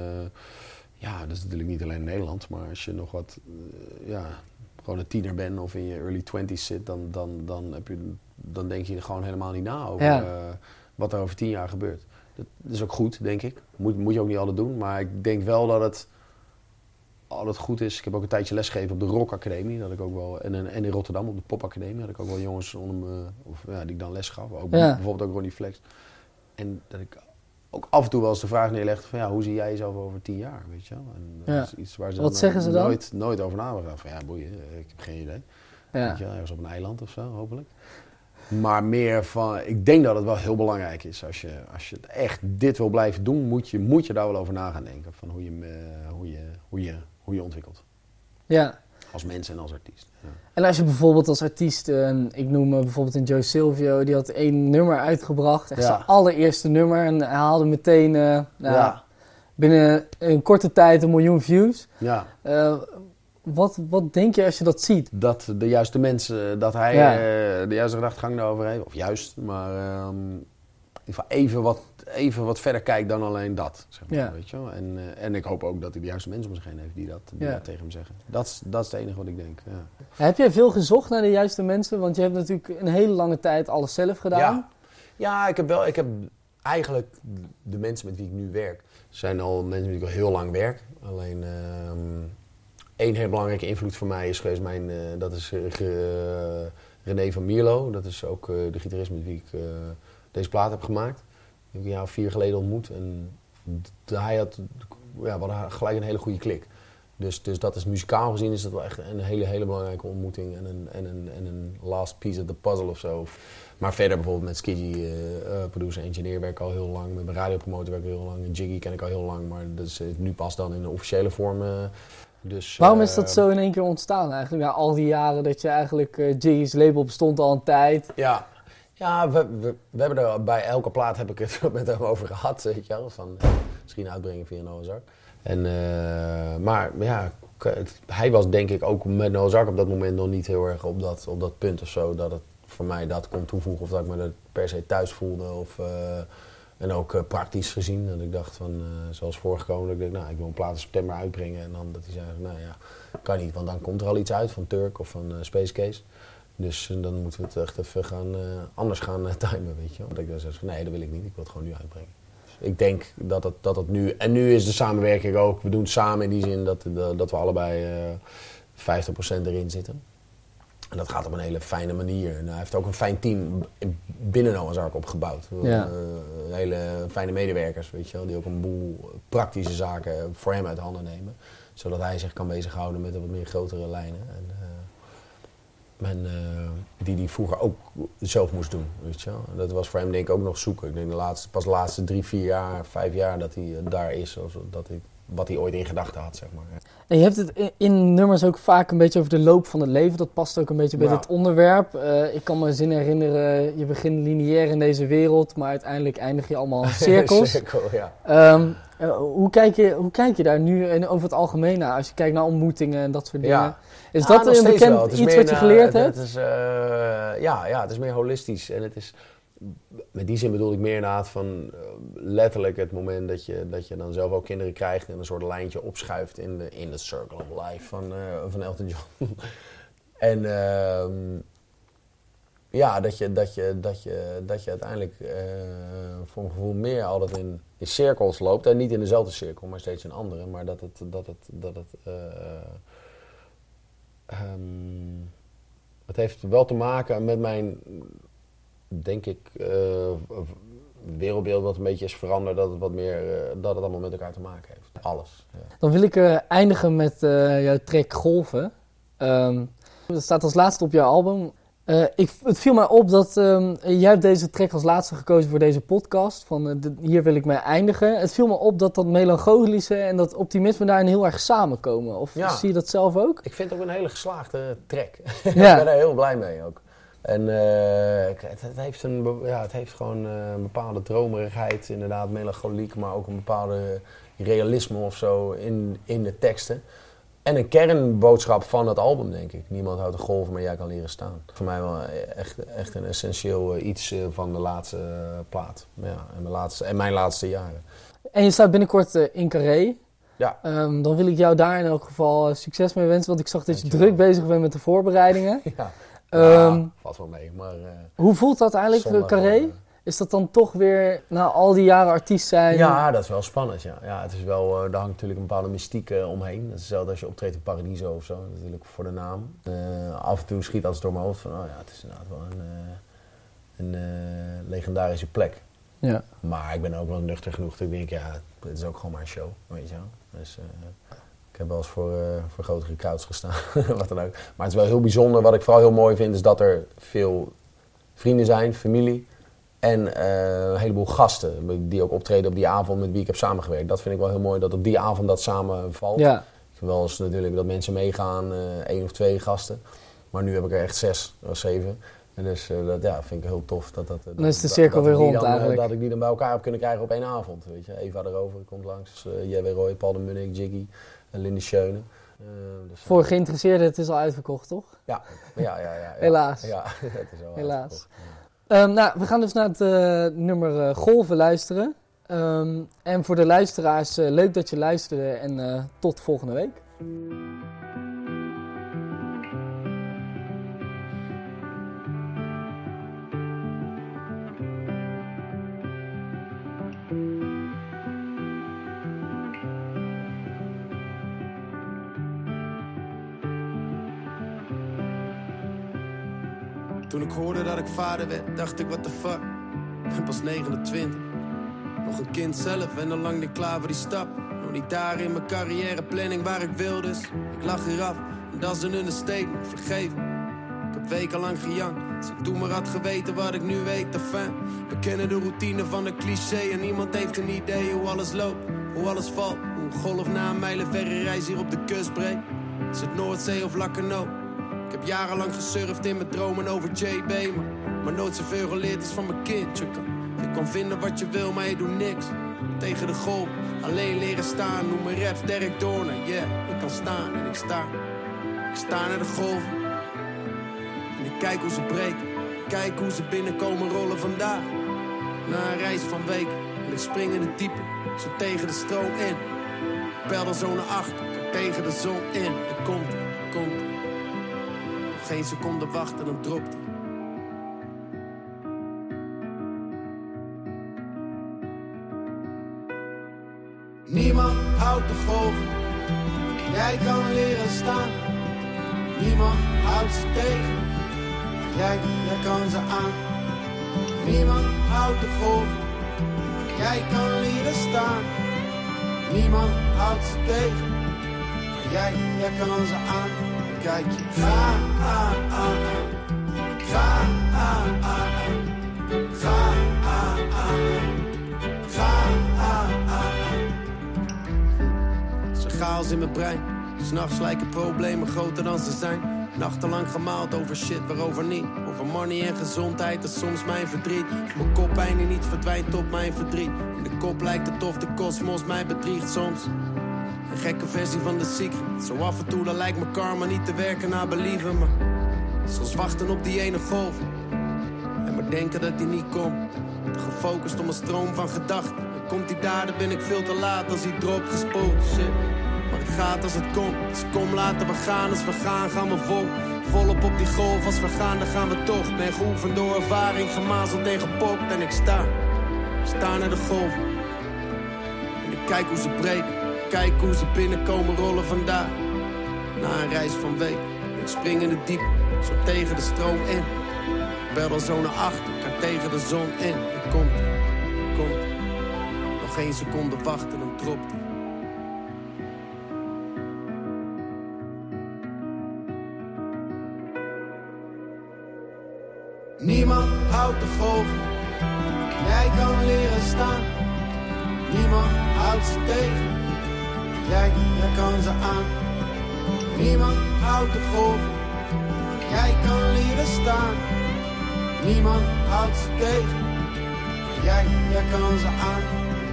ja, dat is natuurlijk niet alleen in Nederland, maar als je nog wat, eh, ja, gewoon een tiener bent of in je early twenties zit, dan, dan, dan, heb je, dan denk je er gewoon helemaal niet na over Ja. eh, wat er over tien jaar gebeurt. Dat is ook goed, denk ik. Moet, moet je ook niet altijd doen, maar ik denk wel dat het altijd goed is. Ik heb ook een tijdje lesgegeven op de Rock Academie, dat ik ook wel, en, en in Rotterdam op de Pop Academie had ik ook wel jongens onder me, of, ja, die ik dan les gaf. Ook Ja. bijvoorbeeld ook Ronnie Flex. En dat ik ook af en toe wel eens de vraag neerlegde van ja, hoe zie jij jezelf over tien jaar, weet je wel? En dat Ja. is iets waar ze Wat dan zeggen ze dan? Nooit, nooit over na. Van ja, boeien, ik heb geen idee. Ja. Weet je wel, ergens op een eiland of zo, hopelijk. Maar meer van, ik denk dat het wel heel belangrijk is. Als je, als je het echt dit wil blijven doen, moet je, moet je daar wel over na gaan denken. Van hoe je, eh, hoe je, hoe je, hoe je ontwikkelt. ja. Als mens en als artiest. Ja. En als je bijvoorbeeld als artiest, eh, ik noem me bijvoorbeeld een Joe Silvio, die had één nummer uitgebracht, echt Ja. zijn allereerste nummer. En hij haalde meteen eh, nou, Ja. binnen een korte tijd een miljoen views. ja, Eh, wat, wat denk je als je dat ziet? dat de juiste mensen, dat hij Ja. eh, de juiste gedachtegang daarover heeft. Of juist, maar ehm, ieder geval even wat, even wat verder kijkt dan alleen dat. Zeg maar, Ja. weet je wel? En, eh, en ik hoop ook dat hij de juiste mensen om zich heen heeft die dat, die Ja. dat tegen hem zeggen. Dat is, dat is het enige wat ik denk. Ja. Heb jij veel gezocht naar de juiste mensen? Want je hebt natuurlijk een hele lange tijd alles zelf gedaan. Ja, ik heb wel. Ik heb eigenlijk de mensen met wie ik nu werk, zijn al mensen met wie ik al heel lang werk. Alleen ehm één heel belangrijke invloed voor mij is geweest mijn, eh, dat is eh, René van Mierlo. Dat is ook de gitarist met wie ik deze plaat heb gemaakt. Die heb ik een jaar of vier geleden ontmoet. En hij had, ja, we hadden gelijk een hele goede klik. Dus, dus dat is muzikaal gezien is dat wel echt een hele, hele belangrijke ontmoeting en een, en, een, en een last piece of the puzzle of zo. Maar verder bijvoorbeeld met Skidgy, eh, eh, producer engineer, werk ik al heel lang. Met mijn radiopromotor werk ik heel lang. En Jiggy ken ik al heel lang, maar dat is eh, nu pas dan in de officiële vorm. dus, Waarom is dat zo in één keer ontstaan eigenlijk? Na al die jaren dat je eigenlijk, Jiggy's label bestond al een tijd. Ja, ja we, we, hebben er bij elke plaat heb ik het met hem over gehad, weet je. Van, eh, misschien uitbrengen via Noah's. En, eh, maar ja, hij was denk ik ook met Noah's op dat moment nog niet heel erg op dat, op dat punt of zo. Dat het voor mij dat kon toevoegen of dat ik me er per se thuis voelde. Of, eh, En ook praktisch gezien, dat ik dacht van, zoals voorgekomen, dat ik dacht, nou, ik wil een plaat in september uitbrengen. En dan dat hij zei, nou ja, kan niet, want dan komt er al iets uit van Turk of van Space Case. Dus dan moeten we het echt even gaan, anders gaan timen, weet je. Want ik dan van, nee, dat wil ik niet, ik wil het gewoon nu uitbrengen. Dus ik denk dat het, dat het nu, en nu is de samenwerking ook, we doen het samen in die zin dat, dat we allebei 50% erin zitten. En dat gaat op een hele fijne manier. En hij heeft ook een fijn team binnen Noah's Ark opgebouwd. Ja. Uh, hele fijne medewerkers, weet je wel, die ook een boel praktische zaken voor hem uit handen nemen. Zodat hij zich kan bezighouden met de wat meer grotere lijnen. En, uh, en uh, die hij vroeger ook zelf moest doen, weet je wel. Dat was voor hem denk ik ook nog zoeken. Ik denk de laatste, pas de laatste drie, vier jaar, vijf jaar dat hij daar is. Of dat hij wat hij ooit in gedachten had, zeg maar. En je hebt het in, nummers ook vaak een beetje over de loop van het leven. Dat past ook een beetje bij dit onderwerp. Uh, ik kan me zin herinneren, je begint lineair in deze wereld, maar uiteindelijk eindig je allemaal in cirkels. Cirkel, ja. Um, hoe, kijk je, hoe kijk je daar nu en over het algemeen naar? Als je kijkt naar ontmoetingen en dat soort dingen. Ja. Is dat een bekend iets wat je geleerd hebt? Het is, uh, ja, ja, het is meer holistisch. En het is, met die zin bedoel ik meer inderdaad van uh, letterlijk het moment dat je, dat je dan zelf ook kinderen krijgt en een soort lijntje opschuift in de, in de circle of life van, van Elton John. en uh, ja, dat je, dat je, dat je, dat je uiteindelijk uh, voor mijn gevoel meer altijd in, in cirkels loopt. En niet in dezelfde cirkel, maar steeds in andere. Maar dat het, dat het, dat het um, het heeft wel te maken met mijn denk ik, wereldbeeld wat een beetje is veranderd, dat het wat meer, dat het allemaal met elkaar te maken heeft. Alles. Dan wil ik eindigen met jouw track Golven. Um, dat staat als laatste op jouw album. Ik, het viel mij op dat um, jij hebt deze track als laatste gekozen voor deze podcast. Van de, hier wil ik mee eindigen. Het viel me op dat dat melancholische en dat optimisme daarin heel erg samenkomen. Of ja. zie je dat zelf ook? Ik vind het ook een hele geslaagde track. Ja. ik ben daar heel blij mee ook. En uh, het, het, heeft een, ja, het heeft gewoon een bepaalde dromerigheid, inderdaad melancholiek, maar ook een bepaalde realisme of zo in, in de teksten. En een kernboodschap van het album, denk ik. Niemand houdt de golven, maar jij kan leren staan. Voor mij wel echt, echt een essentieel uh, iets van de laatste plaat. Ja, en, mijn laatste, en mijn laatste jaren. En je staat binnenkort in Carré. Ja. Um, dan wil ik jou daar in elk geval succes mee wensen, want ik zag dat je druk bezig bent met de voorbereidingen. ja. Um, valt wel mee. Maar, uh, hoe voelt dat eigenlijk, zondag, Carré? Is dat dan toch weer na al die jaren artiest zijn? Ja, dat is wel spannend. Ja. Ja, het is wel, uh, daar hangt natuurlijk een bepaalde mystiek omheen. Dat is hetzelfde als je optreedt in Paradiso of zo, natuurlijk voor de naam. af en toe schiet alles door mijn hoofd van, oh ja, het is inderdaad wel een, een legendarische plek. Ja. Maar ik ben ook wel nuchter genoeg dat ik denk, ja, het is ook gewoon maar een show, weet je wel. Dus, ik heb wel eens voor, voor grotere crowds gestaan, wat dan ook. Maar het is wel heel bijzonder. Wat ik vooral heel mooi vind, is dat er veel vrienden zijn, familie. En uh, een heleboel gasten die ook optreden op die avond met wie ik heb samengewerkt. Dat vind ik wel heel mooi, dat op die avond dat samenvalt. Ja. Wel eens natuurlijk dat mensen meegaan, uh, één of twee gasten. Maar nu heb ik er echt zes of zeven. En dus uh, dat ja, vind ik heel tof. Dat, dat, dan is de cirkel weer rond dan, eigenlijk. Dat ik die dan bij elkaar heb kunnen krijgen op één avond. Weet je. Eva erover komt langs, uh, J.W. Roy, Paul de Munnik, Jiggy en Lindy Schöne. Uh, dus Voor geïnteresseerden, het is al uitverkocht, toch? Ja, ja, ja. ja, ja. Helaas. Ja, het is al Helaas. Um, nou, we gaan dus naar het uh, nummer uh, Golven luisteren. Um, en voor de luisteraars, leuk dat je luisterde en tot volgende week. Ik hoorde dat ik vader werd, dacht ik, what the fuck. Ben pas 29. Nog een kind zelf en al lang niet klaar voor die stap. Nog niet daar in mijn carrièreplanning waar ik wil, dus ik lach eraf. En dat is een understatement, vergeef me. Ik heb wekenlang gejankt. Als ik toen maar had geweten wat ik nu weet, de fan. We kennen de routine van een cliché en niemand heeft een idee hoe alles loopt, hoe alles valt. Hoe een golf na een mijlenverre reis hier op de kust breekt. Is het Noordzee of Lakkeno? Ik heb jarenlang gesurfd in mijn dromen over JB, maar, maar nooit zoveel geleerd is van mijn kind. Je kan, je kan vinden wat je wil, maar je doet niks. Tegen de golf, alleen leren staan. Noem me raps Derek Doornen, yeah. Ik kan staan en ik sta. Ik sta naar de golven. En ik kijk hoe ze breken. Kijk hoe ze binnenkomen rollen vandaag. Na een reis van weken en ik spring in het diepe, zo tegen de stroom in. Pedal zo naar achter, tegen de zon in. Er komt, er komt. Geen seconde wachten, dan dropt hij. Niemand houdt de golf, jij kan leren staan. Niemand houdt ze tegen, jij, jij kan ze aan. Niemand houdt de golf, jij kan leren staan. Niemand houdt ze tegen, jij, jij kan ze aan. Kijk je, ga aan, ga aan, aan, aan, aan. Ze chaos in mijn brein. S'nachts lijken problemen groter dan ze zijn. Nachtenlang gemaald over shit waarover niet. Over money en gezondheid is soms mijn verdriet. Mijn koppijn die niet verdwijnt op mijn verdriet. In de kop lijkt het of de kosmos mij bedriegt soms. Een gekke versie van de secret. Zo af en toe dan lijkt mijn karma niet te werken naar believen. Maar soms wachten op die ene golf. En maar denken dat die niet komt. Gefocust op een stroom van gedachten. Komt die daar, dan ben ik veel te laat als die drop gespoeld. Shit. Maar het gaat als het komt. Dus kom laten we gaan. Als we gaan, gaan we vol. Volop op die golf. Als we gaan, dan gaan we toch. Ben geoefend door ervaring. Gemazeld pop. En ik sta. Sta naar de golf. En ik kijk hoe ze breken. Kijk hoe ze binnenkomen rollen vandaag. Na een reis van week. Ik spring in het diep. Zo tegen de stroom in. Pedal zo naar achter. Tegen de zon in. Er komt. Komt. Nog geen seconde wachten. Dan dropt. Niemand houdt de golf, jij kan leren staan. Niemand houdt ze tegen, Jij, jij kan ze aan. Niemand houdt de golven. Jij kan leren staan. Niemand houdt ze tegen. Jij, jij kan ze aan.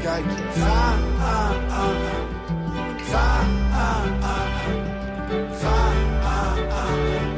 Kijk, ga aan, aan, aan. Ga aan, aan, aan. Ga aan, aan,